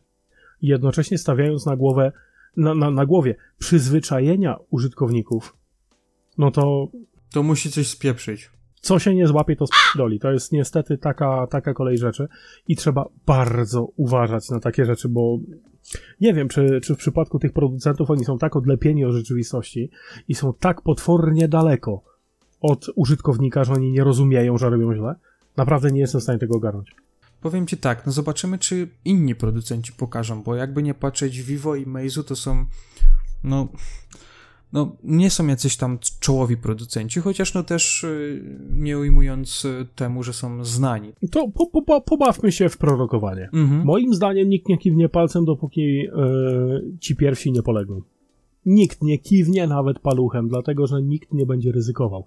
jednocześnie stawiając na głowę, na, na, na głowie przyzwyczajenia użytkowników, no to. To musi coś spieprzyć. Co się nie złapie, to doli. To jest niestety taka, taka kolej rzeczy i trzeba bardzo uważać na takie rzeczy, bo nie wiem, czy, czy w przypadku tych producentów oni są tak odlepieni od rzeczywistości i są tak potwornie daleko od użytkownika, że oni nie rozumieją, że robią źle, Naprawdę nie jestem w stanie tego ogarnąć. Powiem ci tak, no zobaczymy, czy inni producenci pokażą, bo jakby nie patrzeć, Vivo i Meizu to są, no, no nie są jacyś tam czołowi producenci, chociaż no też y, nie ujmując y, temu, że są znani. To po, po, pobawmy się w prorokowanie. Mhm. Moim zdaniem nikt nie kiwnie palcem, dopóki yy, ci pierwsi nie polegną. Nikt nie kiwnie nawet paluchem, dlatego że nikt nie będzie ryzykował.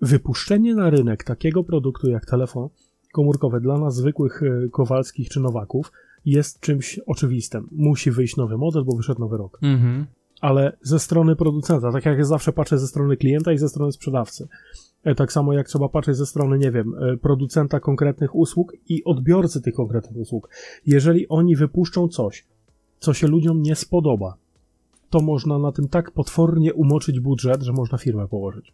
Wypuszczenie na rynek takiego produktu jak telefon komórkowy dla nas zwykłych e, Kowalskich czy Nowaków jest czymś oczywistym. Musi wyjść nowy model, bo wyszedł nowy rok. Mhm. ale ze strony producenta, tak jak ja zawsze patrzę ze strony klienta i ze strony sprzedawcy. E, tak samo jak trzeba patrzeć ze strony, nie wiem, e, producenta konkretnych usług i odbiorcy tych konkretnych usług. Jeżeli oni wypuszczą coś, co się ludziom nie spodoba, to można na tym tak potwornie umoczyć budżet, że można firmę położyć.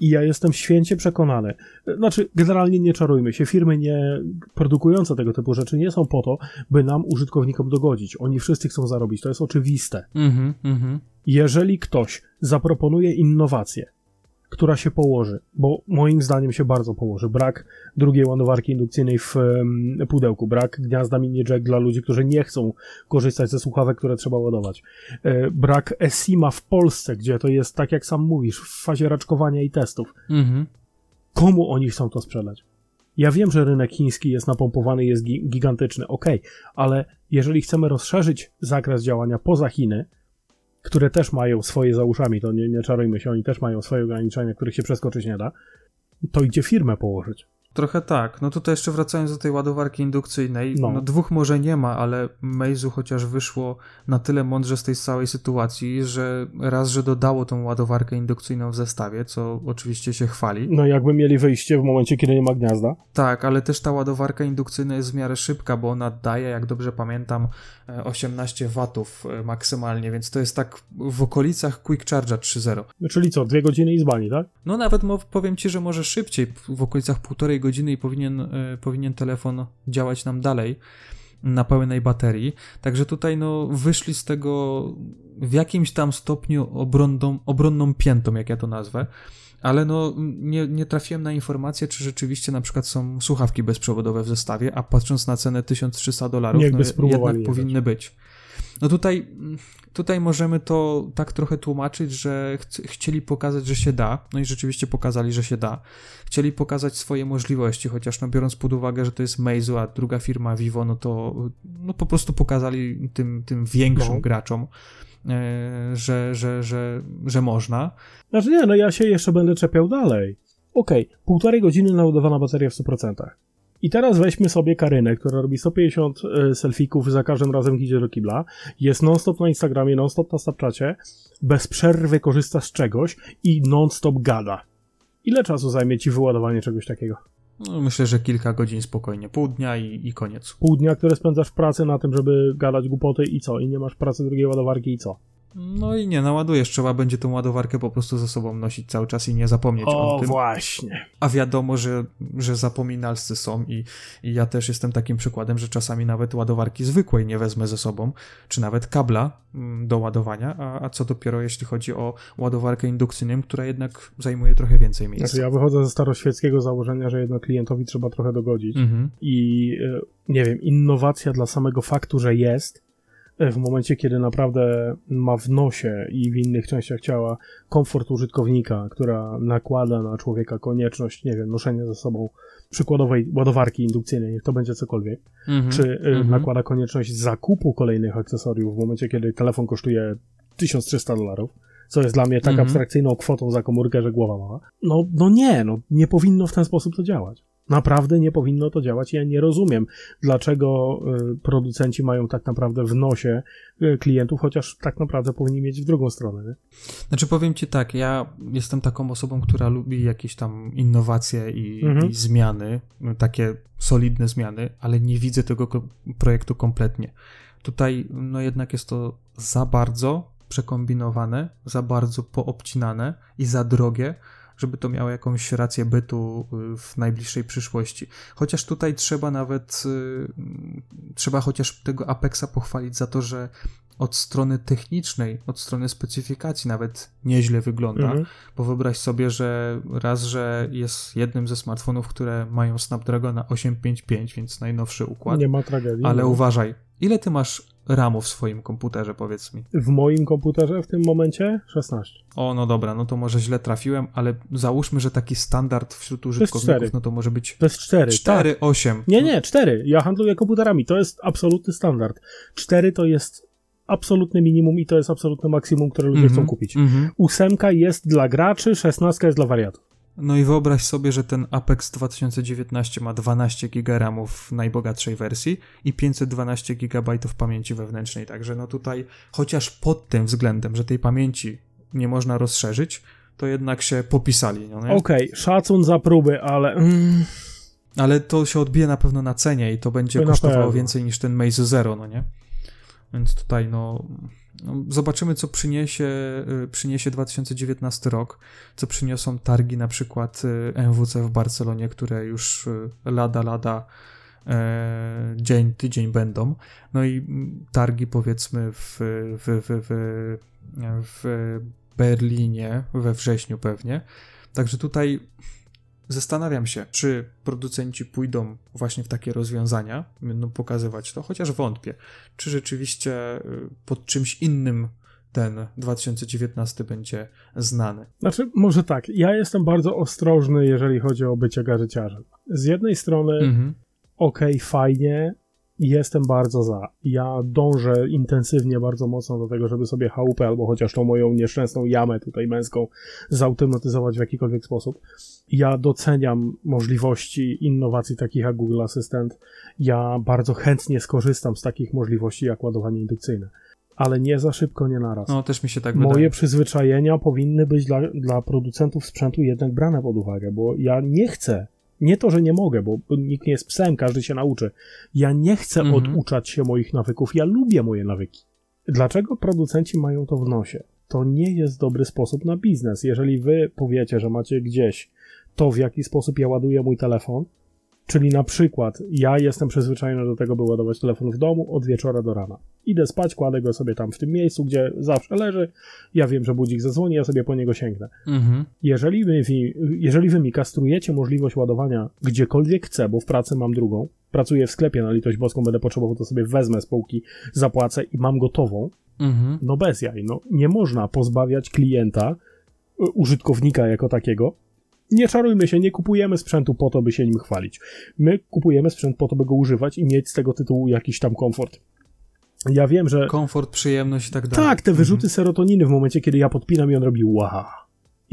I ja jestem święcie przekonany. Znaczy, generalnie nie czarujmy się, firmy nie produkujące tego typu rzeczy nie są po to, by nam, użytkownikom, dogodzić. Oni wszyscy chcą zarobić, to jest oczywiste. Mm -hmm. Jeżeli ktoś zaproponuje innowację, która się położy, bo moim zdaniem się bardzo położy. Brak drugiej ładowarki indukcyjnej w pudełku, brak gniazda mini jack dla ludzi, którzy nie chcą korzystać ze słuchawek, które trzeba ładować. E, brak ESIMA w Polsce, gdzie to jest, tak jak sam mówisz, w fazie raczkowania i testów. Mhm. Komu oni chcą to sprzedać? Ja wiem, że rynek chiński jest napompowany, jest gigantyczny, ok, ale jeżeli chcemy rozszerzyć zakres działania poza Chiny, które też mają swoje za uszami, to nie, nie czarujmy się, oni też mają swoje ograniczenia, których się przeskoczyć nie da, to idzie firmę położyć. Trochę tak. No tutaj jeszcze wracając do tej ładowarki indukcyjnej, no. no. dwóch może nie ma, ale Meizu chociaż wyszło na tyle mądrze z tej całej sytuacji, że raz, że dodało tą ładowarkę indukcyjną w zestawie, co oczywiście się chwali. No jakby mieli wyjście w momencie, kiedy nie ma gniazda. Tak, ale też ta ładowarka indukcyjna jest w miarę szybka, bo ona daje, jak dobrze pamiętam, 18 e, watów e, maksymalnie, więc to jest tak w okolicach Quick Charger 3.0. No, czyli co, dwie godziny i zbani, tak? No nawet powiem ci, że może szybciej, w okolicach półtorej godziny i powinien, e, powinien telefon działać nam dalej na pełnej baterii. Także tutaj no, wyszli z tego w jakimś tam stopniu obronną, obronną piętą, jak ja to nazwę. Ale no, nie, nie trafiłem na informację, czy rzeczywiście na przykład są słuchawki bezprzewodowe w zestawie, a patrząc na cenę 1300 dolarów, no, jednak powinny być. No tutaj, tutaj możemy to tak trochę tłumaczyć, że ch chcieli pokazać, że się da, no i rzeczywiście pokazali, że się da. Chcieli pokazać swoje możliwości, chociaż no biorąc pod uwagę, że to jest Meizu, a druga firma Vivo, no to no po prostu pokazali tym, tym większym no. graczom, e, że, że, że, że można. Znaczy nie, no ja się jeszcze będę czepiał dalej. Okej, okay, półtorej godziny naładowana bateria w 100%. I teraz weźmy sobie Karynę, która robi 150 e, selfików za każdym razem, gdzie idzie do kibla. Jest non-stop na Instagramie, non-stop na Snapchacie, bez przerwy korzysta z czegoś i non-stop gada. Ile czasu zajmie ci wyładowanie czegoś takiego? No, myślę, że kilka godzin spokojnie. Pół dnia i, i koniec. Pół dnia, które spędzasz w pracy na tym, żeby gadać głupoty i co? I nie masz pracy drugiej ładowarki i co? No i nie naładujesz, trzeba będzie tą ładowarkę po prostu ze sobą nosić cały czas i nie zapomnieć o, o tym. właśnie. A wiadomo, że, że zapominalscy są i, i ja też jestem takim przykładem, że czasami nawet ładowarki zwykłej nie wezmę ze sobą, czy nawet kabla mm, do ładowania, a, a co dopiero jeśli chodzi o ładowarkę indukcyjną, która jednak zajmuje trochę więcej miejsca. Znaczy ja wychodzę ze staroświeckiego założenia, że jednak klientowi trzeba trochę dogodzić mhm. i e, nie wiem, innowacja dla samego faktu, że jest, w momencie, kiedy naprawdę ma w nosie i w innych częściach ciała komfort użytkownika, która nakłada na człowieka konieczność, nie wiem, noszenia ze sobą przykładowej ładowarki indukcyjnej, niech to będzie cokolwiek, mm -hmm, czy mm -hmm. nakłada konieczność zakupu kolejnych akcesoriów w momencie, kiedy telefon kosztuje 1300 dolarów, co jest dla mnie tak mm -hmm. abstrakcyjną kwotą za komórkę, że głowa mała. No, no nie, no nie powinno w ten sposób to działać. Naprawdę nie powinno to działać. Ja nie rozumiem, dlaczego y, producenci mają tak naprawdę w nosie y, klientów, chociaż tak naprawdę powinni mieć w drugą stronę. Nie? Znaczy powiem ci tak, ja jestem taką osobą, która lubi jakieś tam innowacje i, mhm. i zmiany, takie solidne zmiany, ale nie widzę tego projektu kompletnie. Tutaj no jednak jest to za bardzo przekombinowane, za bardzo poobcinane i za drogie, żeby to miało jakąś rację bytu y, w najbliższej przyszłości. Chociaż tutaj trzeba nawet, y, trzeba chociaż tego Apexa pochwalić za to, że od strony technicznej, od strony specyfikacji nawet nieźle wygląda, mhm. bo wyobraź sobie, że raz, że jest jednym ze smartfonów, które mają Snapdragona 855, więc najnowszy układ. Nie ma tragedii. Ale uważaj, ile ty masz RAMu w swoim komputerze, powiedz mi? W moim komputerze w tym momencie 16. O, no dobra, no to może źle trafiłem, ale załóżmy, że taki standard wśród użytkowników, no to może być... To jest 4. 4, tak. 8. Nie, nie, 4. Ja handluję komputerami, to jest absolutny standard. 4 to jest absolutne minimum i to jest absolutne maksimum, które ludzie mm -hmm, chcą kupić. Mm -hmm. Ósemka jest dla graczy, szesnastka jest dla wariatów. No i wyobraź sobie, że ten Apex 2019 ma 12 GB w najbogatszej wersji i 512 GB pamięci wewnętrznej, także no tutaj chociaż pod tym względem, że tej pamięci nie można rozszerzyć, to jednak się popisali. No Okej, okay, szacun za próby, ale... Mm. Ale to się odbije na pewno na cenie i to będzie to kosztowało więcej niż ten Maze Zero, no nie? Więc tutaj no, no, zobaczymy, co przyniesie, y, przyniesie 2019 rok, co przyniosą targi na przykład y, MWC w Barcelonie, które już y, lada, lada e, dzień, tydzień będą. No i mm, targi powiedzmy w, w, w, w, w Berlinie we wrześniu pewnie. Także tutaj Zastanawiam się, czy producenci pójdą właśnie w takie rozwiązania, będą pokazywać to, chociaż wątpię, czy rzeczywiście y, pod czymś innym ten 2019 będzie znany. Znaczy, może tak, ja jestem bardzo ostrożny, jeżeli chodzi o bycie garyciarzem. Z jednej strony, mhm. okej, okay, fajnie, jestem bardzo za. Ja dążę intensywnie, bardzo mocno do tego, żeby sobie chałupę albo chociaż tą moją nieszczęsną jamę tutaj męską zautomatyzować w jakikolwiek sposób. Ja doceniam możliwości innowacji takich jak Google Assistant. Ja bardzo chętnie skorzystam z takich możliwości jak ładowanie indukcyjne. Ale nie za szybko, nie naraz. No, też mi się tak Moje wydaje. przyzwyczajenia powinny być dla, dla producentów sprzętu jednak brane pod uwagę, bo ja nie chcę nie to, że nie mogę, bo nikt nie jest psem, każdy się nauczy. Ja nie chcę mhm. oduczać się moich nawyków, ja lubię moje nawyki. Dlaczego producenci mają to w nosie? To nie jest dobry sposób na biznes. Jeżeli wy powiecie, że macie gdzieś to, w jaki sposób ja ładuję mój telefon, Czyli na przykład ja jestem przyzwyczajony do tego, by ładować telefon w domu od wieczora do rana. Idę spać, kładę go sobie tam w tym miejscu, gdzie zawsze leży. Ja wiem, że budzik zadzwoni, ja sobie po niego sięgnę. Mhm. Jeżeli, wy, jeżeli wy mi kastrujecie możliwość ładowania gdziekolwiek chcę, bo w pracy mam drugą, pracuję w sklepie na litość boską, będę potrzebował, to sobie wezmę z półki, zapłacę i mam gotową, mhm. no bez jaj. No, nie można pozbawiać klienta, użytkownika jako takiego, nie czarujmy się, nie kupujemy sprzętu po to, by się nim chwalić. My kupujemy sprzęt po to, by go używać i mieć z tego tytułu jakiś tam komfort. Ja wiem, że. Komfort, przyjemność i tak dalej. Tak, te wyrzuty mhm. serotoniny w momencie, kiedy ja podpinam i on robi łaha.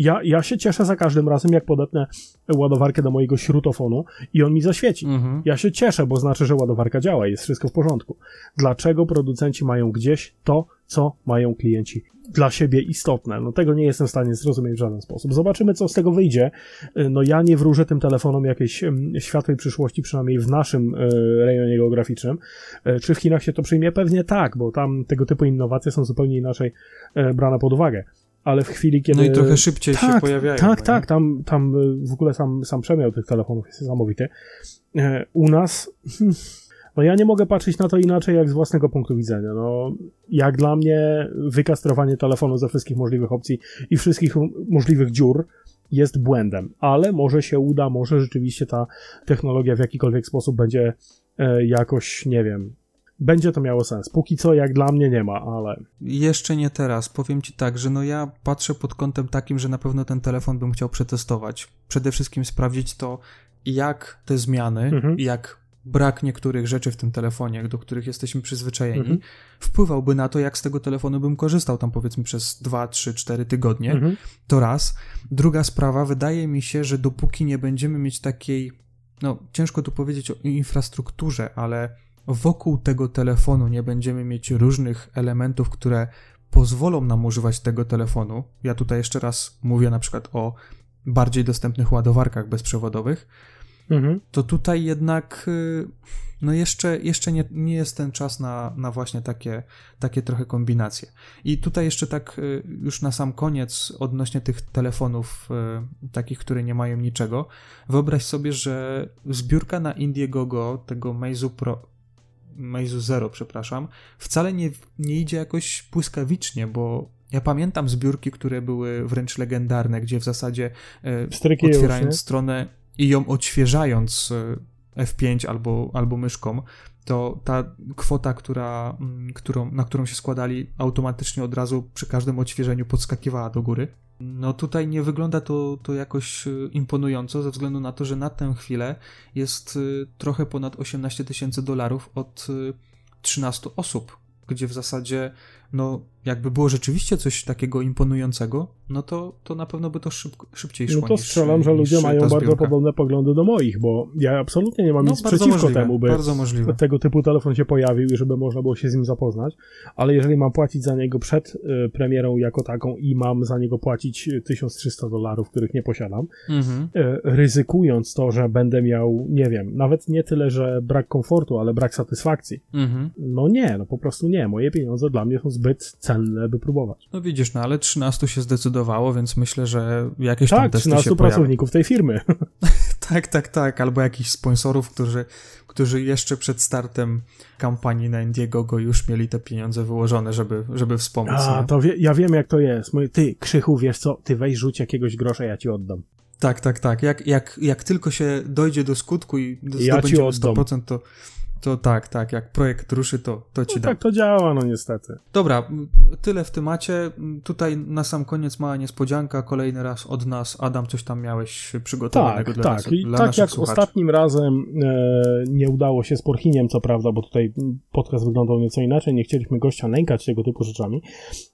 Ja, ja się cieszę za każdym razem, jak podepnę ładowarkę do mojego śrutofonu i on mi zaświeci. Mhm. Ja się cieszę, bo znaczy, że ładowarka działa i jest wszystko w porządku. Dlaczego producenci mają gdzieś to, co mają klienci dla siebie istotne. No tego nie jestem w stanie zrozumieć w żaden sposób. Zobaczymy, co z tego wyjdzie. Y, no ja nie wróżę tym telefonom jakiejś światłej przyszłości, przynajmniej w naszym y, rejonie geograficznym. Y, czy w Chinach się to przyjmie? Pewnie tak, bo tam tego typu innowacje są zupełnie inaczej brane pod uwagę ale w chwili, kiedy... No i trochę szybciej tak, się pojawiają. Tak, no tak, tam, tam w ogóle sam, sam przemiał tych telefonów jest niesamowity. U nas hmm, no ja nie mogę patrzeć na to inaczej jak z własnego punktu widzenia. No, jak dla mnie wykastrowanie telefonu ze wszystkich możliwych opcji i wszystkich możliwych dziur jest błędem, ale może się uda, może rzeczywiście ta technologia w jakikolwiek sposób będzie e, jakoś, nie wiem, będzie to miało sens. Póki co, jak dla mnie nie ma, ale. Jeszcze nie teraz. Powiem ci tak, że no ja patrzę pod kątem takim, że na pewno ten telefon bym chciał przetestować. Przede wszystkim sprawdzić to, jak te zmiany, mhm. jak brak niektórych rzeczy w tym telefonie, do których jesteśmy przyzwyczajeni, mhm. wpływałby na to, jak z tego telefonu bym korzystał tam powiedzmy przez 2, 3, 4 tygodnie. Mhm. To raz. Druga sprawa, wydaje mi się, że dopóki nie będziemy mieć takiej, no ciężko tu powiedzieć o infrastrukturze, ale wokół tego telefonu nie będziemy mieć różnych elementów, które pozwolą nam używać tego telefonu. Ja tutaj jeszcze raz mówię na przykład o bardziej dostępnych ładowarkach bezprzewodowych mhm. to tutaj jednak y, no jeszcze, jeszcze nie, nie jest ten czas na, na właśnie takie, takie trochę kombinacje. I tutaj jeszcze tak y, już na sam koniec odnośnie tych telefonów y, takich, które nie mają niczego, wyobraź sobie, że zbiórka na Indiegogo tego Meizu Pro, Meizu Zero, przepraszam, wcale nie, nie idzie jakoś błyskawicznie, bo ja pamiętam zbiórki, które były wręcz legendarne, gdzie w zasadzie e, otwierając stronę i ją odświeżając e, F5 albo, albo myszką, to ta kwota, która, mm, którą, na którą się składali, automatycznie od razu przy każdym odświeżeniu podskakiwała do góry. No tutaj nie wygląda to, to jakoś e, imponująco, ze względu na to, że na tę chwilę jest e, trochę ponad 18 tysięcy dolarów od 13 osób, gdzie w zasadzie no, jakby było rzeczywiście coś takiego imponującego, no to, to na pewno by to szybko, szybciej szło. No to strzelam, że ludzie mają bardzo podobne poglądy do moich, bo ja absolutnie nie mam no, nic przeciwko możliwe, temu, by tego typu telefon się pojawił i żeby można było się z nim zapoznać, ale jeżeli mam płacić za niego przed y, premierą jako taką i mam za niego płacić 1300 dolarów, których nie posiadam, mhm. y, ryzykując to, że będę miał, nie wiem, nawet nie tyle, że brak komfortu, ale brak satysfakcji, mhm. no nie, no po prostu nie. Moje pieniądze dla mnie są zbyt cenne, by próbować. No widzisz, no ale 13 się zdecydowało, więc myślę, że jakieś tak, tam testy 13 się pracowników tej firmy. tak, tak, tak, albo jakichś sponsorów, którzy, którzy jeszcze przed startem kampanii na Indiegogo już mieli te pieniądze wyłożone, żeby, żeby wspomóc. A, nie? to wie, ja wiem jak to jest. Ty, Krzychu, wiesz co, ty weź rzuć jakiegoś grosza, ja ci oddam. Tak, tak, tak. Jak, jak, jak tylko się dojdzie do skutku i zdobędziemy ja 100%, to, to tak, tak, jak projekt ruszy, to, to ci no, dam. Tak to działa, no niestety. Dobra, tyle w temacie. Tutaj na sam koniec mała niespodzianka. Kolejny raz od nas. Adam, coś tam miałeś przygotowanego tak, dla tak. nas, I dla tak jak słuchaczy. ostatnim razem e, nie udało się z Porchiniem, co prawda, bo tutaj podcast wyglądał nieco inaczej, nie chcieliśmy gościa nękać tego typu rzeczami,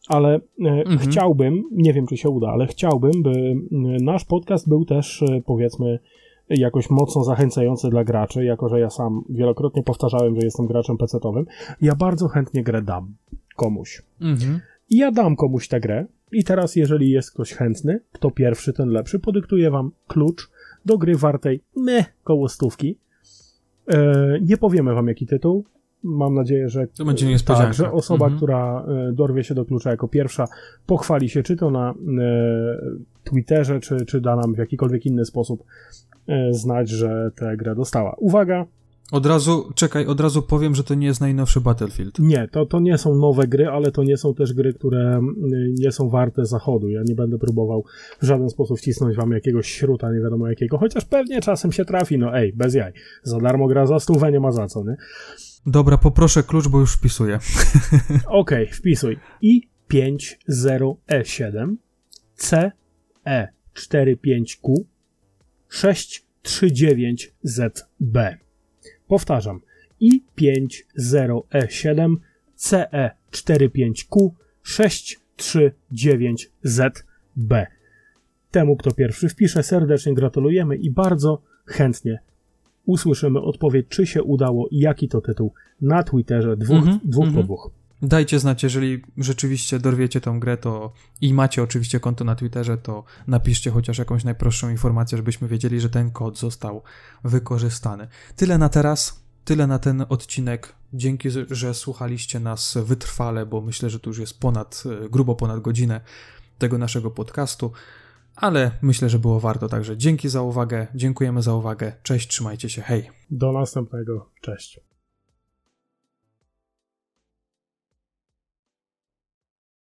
ale e, mhm. chciałbym, nie wiem czy się uda, ale chciałbym, by nasz podcast był też, e, powiedzmy, jakoś mocno zachęcające dla graczy, jako że ja sam wielokrotnie powtarzałem, że jestem graczem PC-owym, ja bardzo chętnie grę dam komuś. Mhm. I ja dam komuś tę grę i teraz jeżeli jest ktoś chętny, kto pierwszy, ten lepszy, podyktuję wam klucz do gry wartej me koło stówki. E, nie powiemy wam jaki tytuł. Mam nadzieję, że, to będzie. Tak, że osoba, mhm. która e, dorwie się do klucza jako pierwsza, pochwali się czy to na e, Twitterze, czy, czy da nam w jakikolwiek inny sposób znać, że tę grę dostała. Uwaga! Od razu, czekaj, od razu powiem, że to nie jest najnowszy Battlefield. Nie, to, to nie są nowe gry, ale to nie są też gry, które nie są warte zachodu. Ja nie będę próbował w żaden sposób wcisnąć wam jakiegoś śruta, nie wiadomo jakiego, chociaż pewnie czasem się trafi, no ej, bez jaj. Za darmo gra za stówę, nie ma za co, nie? Dobra, poproszę klucz, bo już wpisuję. Okej, okay, wpisuj. I50E7 CE45Q 639ZB. Powtarzam. I50E7 CE45Q 639ZB. Temu, kto pierwszy wpisze, serdecznie gratulujemy i bardzo chętnie usłyszymy odpowiedź, czy się udało i jaki to tytuł na Twitterze dwóch, mm -hmm, dwóch mm -hmm. po mhm. dwóch. Dajcie znać, jeżeli rzeczywiście dorwiecie tą grę, to i macie oczywiście konto na Twitterze, to napiszcie chociaż jakąś najprostszą informację, żebyśmy wiedzieli, że ten kod został wykorzystany. Tyle na teraz, tyle na ten odcinek. Dzięki, że słuchaliście nas wytrwale, bo myślę, że tu już jest ponad, grubo ponad godzinę tego naszego podcastu, ale myślę, że było warto. Także dzięki za uwagę, dziękujemy za uwagę. Cześć, trzymajcie się, hej. Do następnego, cześć.